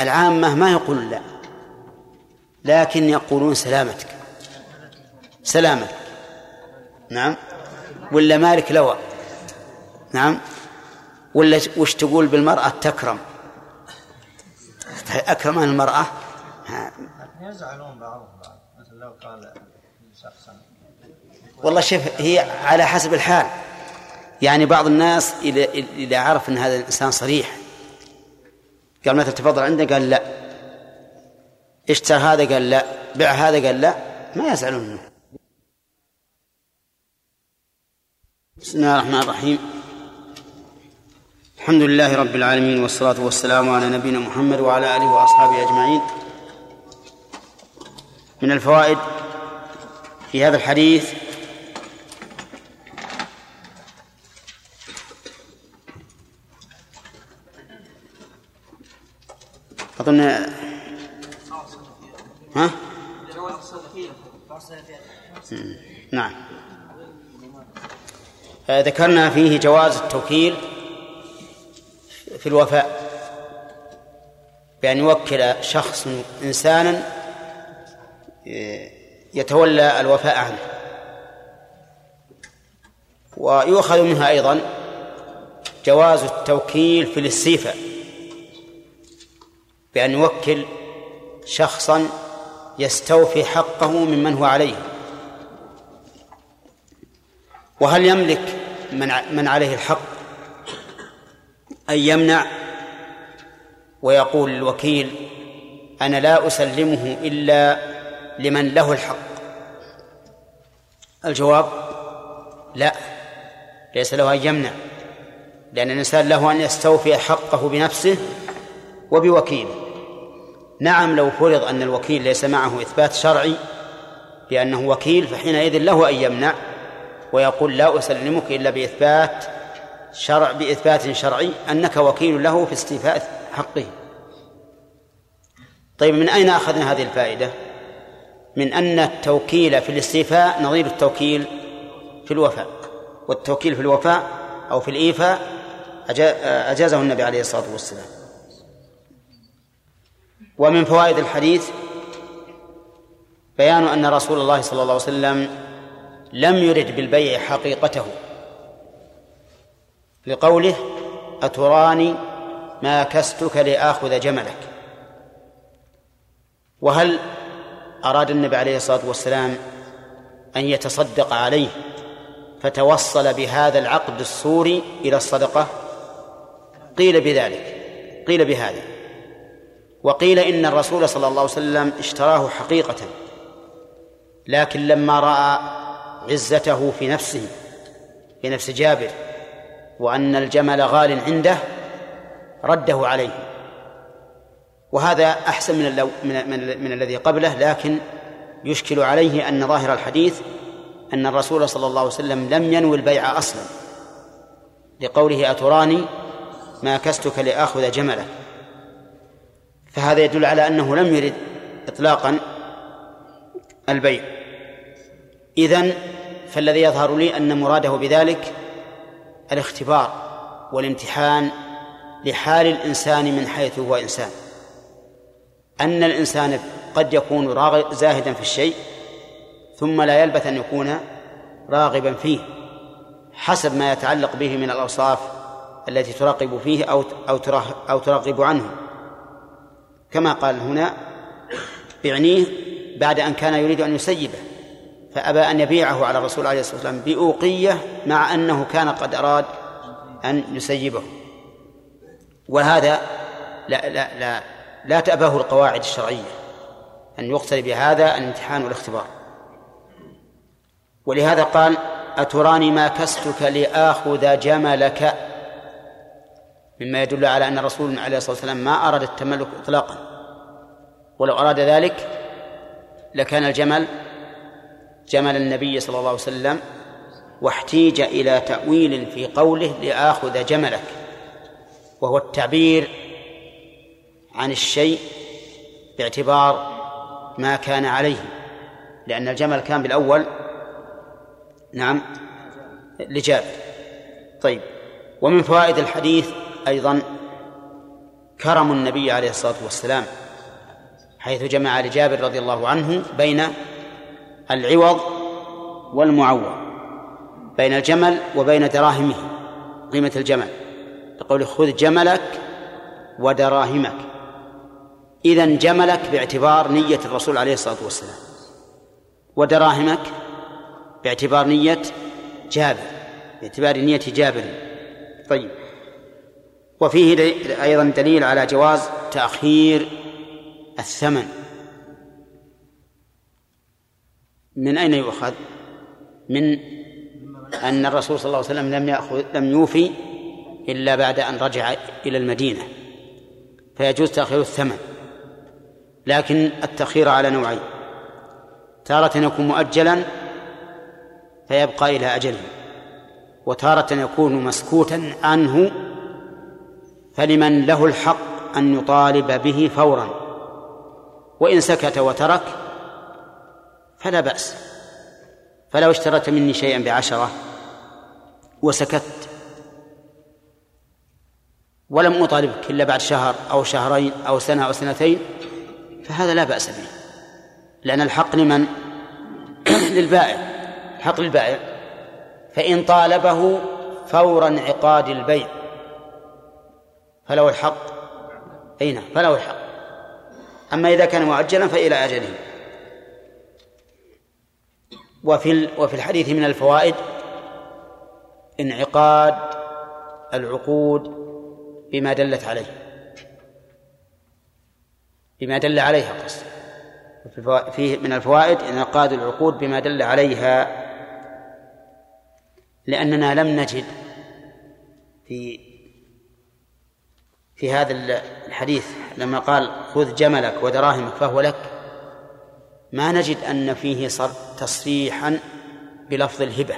العامة ما يقول لا لكن يقولون سلامتك. سلامتك. نعم. ولا مالك لوى؟ نعم. ولا وش تقول بالمرأة تكرم؟ أكرم المرأة؟ يزعلون بعضهم بعض مثل لو قال شخصا. والله شوف هي على حسب الحال. يعني بعض الناس إذا إذا عرف أن هذا الإنسان صريح قال مثلا تفضل عندك قال لا. اشترى هذا؟ قال لا. بع هذا؟ قال لا. ما يزعلون منه. بسم الله الرحمن الرحيم. الحمد لله رب العالمين والصلاة والسلام على نبينا محمد وعلى آله وأصحابه أجمعين. من الفوائد في هذا الحديث أظن ها؟ نعم. ذكرنا فيه جواز التوكيل في الوفاء بأن يوكل شخص إنسانا يتولى الوفاء عنه. ويؤخذ منها أيضا جواز التوكيل في الاستيفاء بأن يوكل شخصا يستوفي حقه ممن هو عليه. وهل يملك من من عليه الحق أن يمنع ويقول الوكيل أنا لا أسلمه إلا لمن له الحق؟ الجواب لا ليس له أن يمنع لأن الإنسان له أن يستوفي حقه بنفسه وبوكيله. نعم لو فرض أن الوكيل ليس معه إثبات شرعي بأنه وكيل فحينئذ له أن يمنع ويقول لا أسلمك إلا بإثبات شرع بإثبات شرعي أنك وكيل له في استيفاء حقه. طيب من أين أخذنا هذه الفائدة؟ من أن التوكيل في الاستيفاء نظير التوكيل في الوفاء والتوكيل في الوفاء أو في الإيفاء أجازه النبي عليه الصلاة والسلام. ومن فوائد الحديث بيان أن رسول الله صلى الله عليه وسلم لم يرد بالبيع حقيقته. لقوله أتراني ما كستك لآخذ جملك. وهل أراد النبي عليه الصلاة والسلام أن يتصدق عليه فتوصل بهذا العقد الصوري إلى الصدقة؟ قيل بذلك قيل بهذا. وقيل إن الرسول صلى الله عليه وسلم اشتراه حقيقة لكن لما رأى عزته في نفسه في نفس جابر وأن الجمل غال عنده رده عليه. وهذا أحسن من اللو من, من, من الذي قبله لكن يشكل عليه أن ظاهر الحديث أن الرسول صلى الله عليه وسلم لم ينوي البيع أصلا. لقوله أتراني ما كستك لآخذ جملك فهذا يدل على أنه لم يرد إطلاقا البيع. إذن فالذي يظهر لي أن مراده بذلك الاختبار والامتحان لحال الإنسان من حيث هو إنسان. أن الإنسان قد يكون زاهدا في الشيء ثم لا يلبث أن يكون راغبا فيه حسب ما يتعلق به من الأوصاف التي تراقب فيه أو أو أو ترغب عنه. كما قال هنا بعنيه بعد أن كان يريد أن يسيبه. فأبى أن يبيعه على الرسول عليه الصلاة والسلام بأوقية مع أنه كان قد أراد أن يسيبه. وهذا لا لا لا لا تأباه القواعد الشرعية أن يقتل بهذا الامتحان والاختبار. ولهذا قال أتراني ما كستك لآخذ جملك؟ مما يدل على أن الرسول عليه الصلاة والسلام ما أراد التملك إطلاقا. ولو أراد ذلك لكان الجمل جمل النبي صلى الله عليه وسلم واحتيج إلى تأويل في قوله لآخذ جملك وهو التعبير عن الشيء باعتبار ما كان عليه لأن الجمل كان بالأول نعم لجابر طيب ومن فوائد الحديث أيضا كرم النبي عليه الصلاة والسلام حيث جمع لجابر رضي الله عنه بين العوض والمعوض بين الجمل وبين دراهمه قيمة الجمل. يقول خذ جملك ودراهمك. إذا جملك باعتبار نية الرسول عليه الصلاة والسلام. ودراهمك باعتبار نية جابر باعتبار نية جابر. طيب. وفيه أيضا دليل على جواز تأخير الثمن. من أين يؤخذ؟ من أن الرسول صلى الله عليه وسلم لم يأخذ لم يوفي إلا بعد أن رجع إلى المدينة فيجوز تأخير الثمن لكن التأخير على نوعين تارة يكون مؤجلا فيبقى إلى أجله وتارة يكون مسكوتا عنه فلمن له الحق أن يطالب به فورا وإن سكت وترك فلا بأس. فلو اشتريت مني شيئا بعشرة وسكت ولم أطالبك إلا بعد شهر أو شهرين أو سنة أو سنتين فهذا لا بأس به. لأن الحق لمن؟ للبائع. الحق للبائع. فإن طالبه فور انعقاد البيع. فله الحق. أي نعم فله الحق. أما إذا كان مؤجلا فإلى أجله. وفي وفي الحديث من الفوائد انعقاد العقود بما دلت عليه. بما دل عليها قصد. فيه من الفوائد انعقاد العقود بما دل عليها. لأننا لم نجد في في هذا الحديث لما قال خذ جملك ودراهمك فهو لك. ما نجد أن فيه صر تصريحا بلفظ الهبة.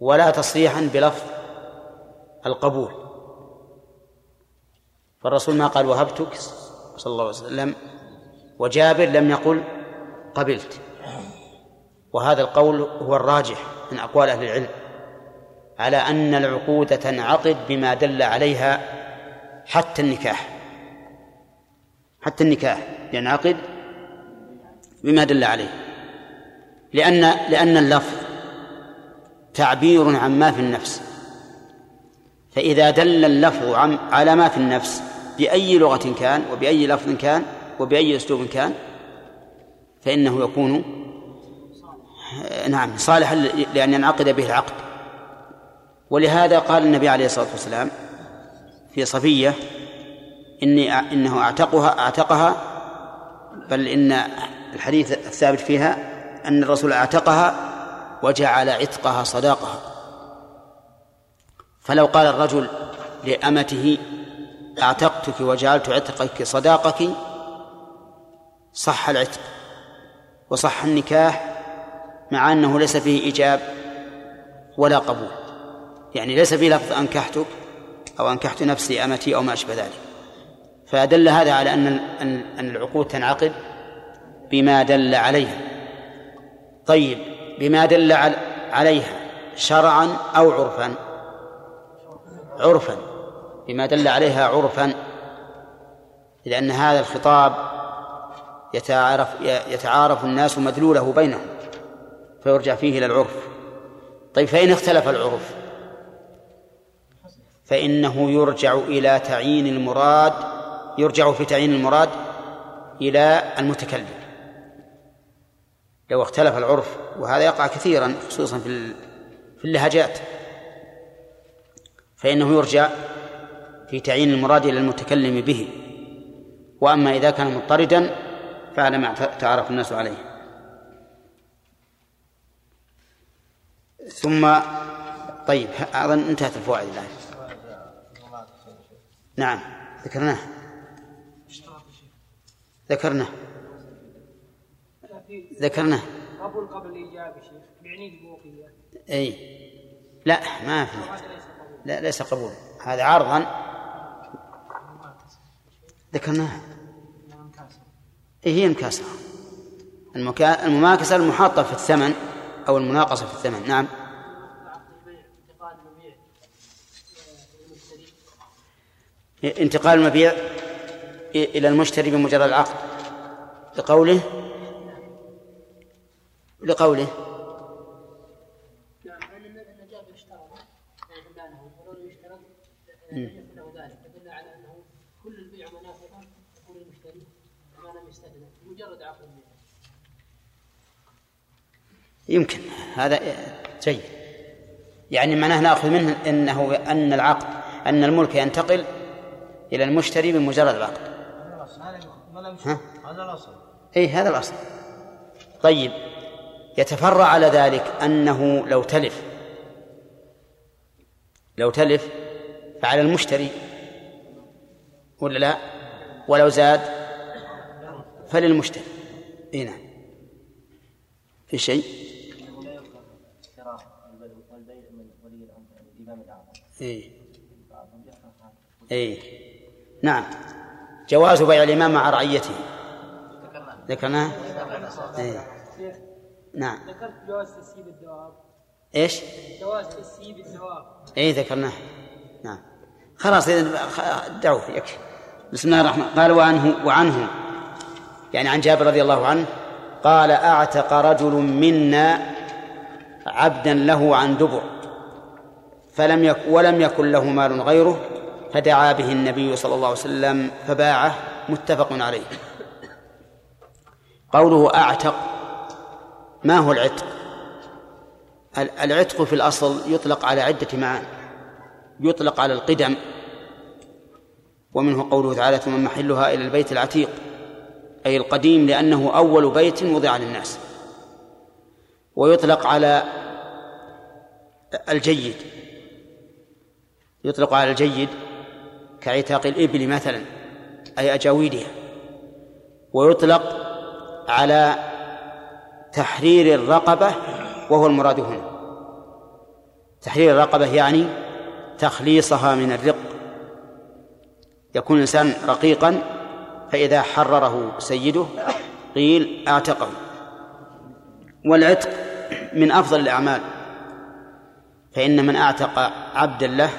ولا تصريحا بلفظ القبول. فالرسول ما قال وهبتك؟ صلى الله عليه وسلم. وجابر لم يقل قبلت. وهذا القول هو الراجح من أقوال أهل العلم. على أن العقود تنعقد بما دل عليها حتى النكاح. حتى النكاح ينعقد بما دل عليه. لأن لأن اللفظ تعبير عن ما في النفس. فإذا دل اللفظ عن على ما في النفس بأي لغة كان وبأي لفظ كان وبأي أسلوب كان فإنه يكون نعم صالحا لأن ينعقد به العقد. ولهذا قال النبي عليه الصلاة والسلام في صفية إني إنه أعتقها أعتقها بل إن الحديث الثابت فيها أن الرسول أعتقها وجعل عتقها صداقها. فلو قال الرجل لأمته أعتقتك وجعلت عتقك صداقك صح العتق وصح النكاح مع أنه ليس فيه إيجاب ولا قبول. يعني ليس فيه لفظ أنكحتك أو أنكحت نفسي أمتي أو ما أشبه ذلك. فدل هذا على أن أن العقود تنعقد بما دل عليها. طيب بما دل عليها شرعا أو عرفا؟ عرفا. بما دل عليها عرفا لأن هذا الخطاب يتعارف يتعارف الناس مدلوله بينهم فيرجع فيه إلى العرف. طيب فإن اختلف العرف فإنه يرجع إلى تعيين المراد يرجع في تعيين المراد إلى المتكلم. لو اختلف العرف وهذا يقع كثيرا خصوصا في في اللهجات. فإنه يرجع في تعيين المراد إلى المتكلم به. وأما إذا كان مضطردا فعلى ما تعرف الناس عليه. ثم طيب أظن انتهت الفوائد الآن. نعم ذكرناه ذكرناه. ذكرناه. قبل قبل الإجابة شيخ يعني البوقية. أي. لا ما في. لا ليس قبول. هذا عرضا. ذكرناها إيه هي المكاسرة المكا... المماكسة المحاطة في الثمن أو المناقصة في الثمن. نعم. انتقال المبيع. إلى المشتري بمجرد العقد لقوله؟ لقوله. يمكن. هذا جيد. يعني معناه نأخذ منه إنه أن العقد أن الملك ينتقل إلى المشتري بمجرد العقد. ها؟ هذا الأصل. أي هذا الأصل. طيب يتفرع على ذلك أنه لو تلف لو تلف فعلى المشتري ولا لا؟ ولو زاد فللمشتري. اي نعم. في شيء؟ اي اي نعم. جواز بيع الامام مع رعيته. ذكرناه؟ إيه. نعم. ذكرت جواز تسييب الدواب إيش؟ جواز تسييب الدواب اي ذكرناه. نعم. خلاص دعوه يكفي. بسم الله الرحمن قال وعنه وعنه. يعني عن جابر رضي الله عنه قال أعتق رجل منا عبدا له عن دبر فلم يك ولم يكن له مال غيره فدعا به النبي صلى الله عليه وسلم فباعه متفق عليه. قوله أعتق ما هو العتق؟ العتق في الأصل يطلق على عدة معاني. يطلق على القدم ومنه قوله تعالى ثم محلها إلى البيت العتيق. أي القديم لأنه أول بيت وضع للناس. ويطلق على الجيد. يطلق على الجيد كعتاق الإبل مثلا أي أجاويدها. ويطلق على تحرير الرقبة وهو المراد هنا. تحرير الرقبة يعني تخليصها من الرق. يكون الإنسان رقيقا فإذا حرره سيده قيل أعتقه. والعتق من أفضل الأعمال فإن من أعتق عبدا له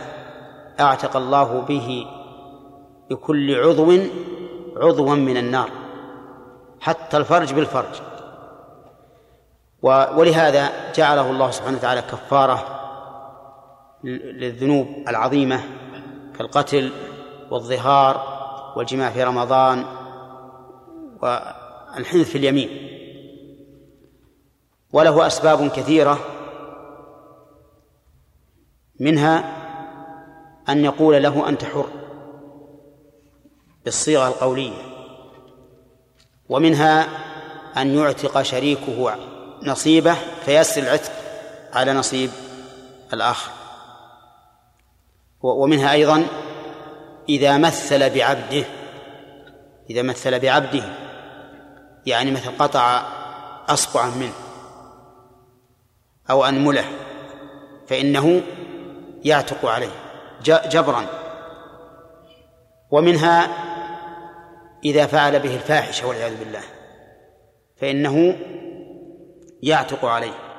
أعتق الله به بكل عضو عضوا من النار حتى الفرج بالفرج. ولهذا جعله الله سبحانه وتعالى كفارة للذنوب العظيمة كالقتل والظهار والجماع في رمضان والحنث في اليمين. وله أسباب كثيرة منها أن يقول له أنت حر بالصيغة القولية ومنها أن يعتق شريكه نصيبه فيسر العتق على نصيب الآخر. ومنها أيضا إذا مثل بعبده إذا مثل بعبده يعني مثل قطع أصبعا منه أو أنمله فإنه يعتق عليه. جبرا. ومنها إذا فعل به الفاحشة والعياذ بالله فإنه يعتق عليه.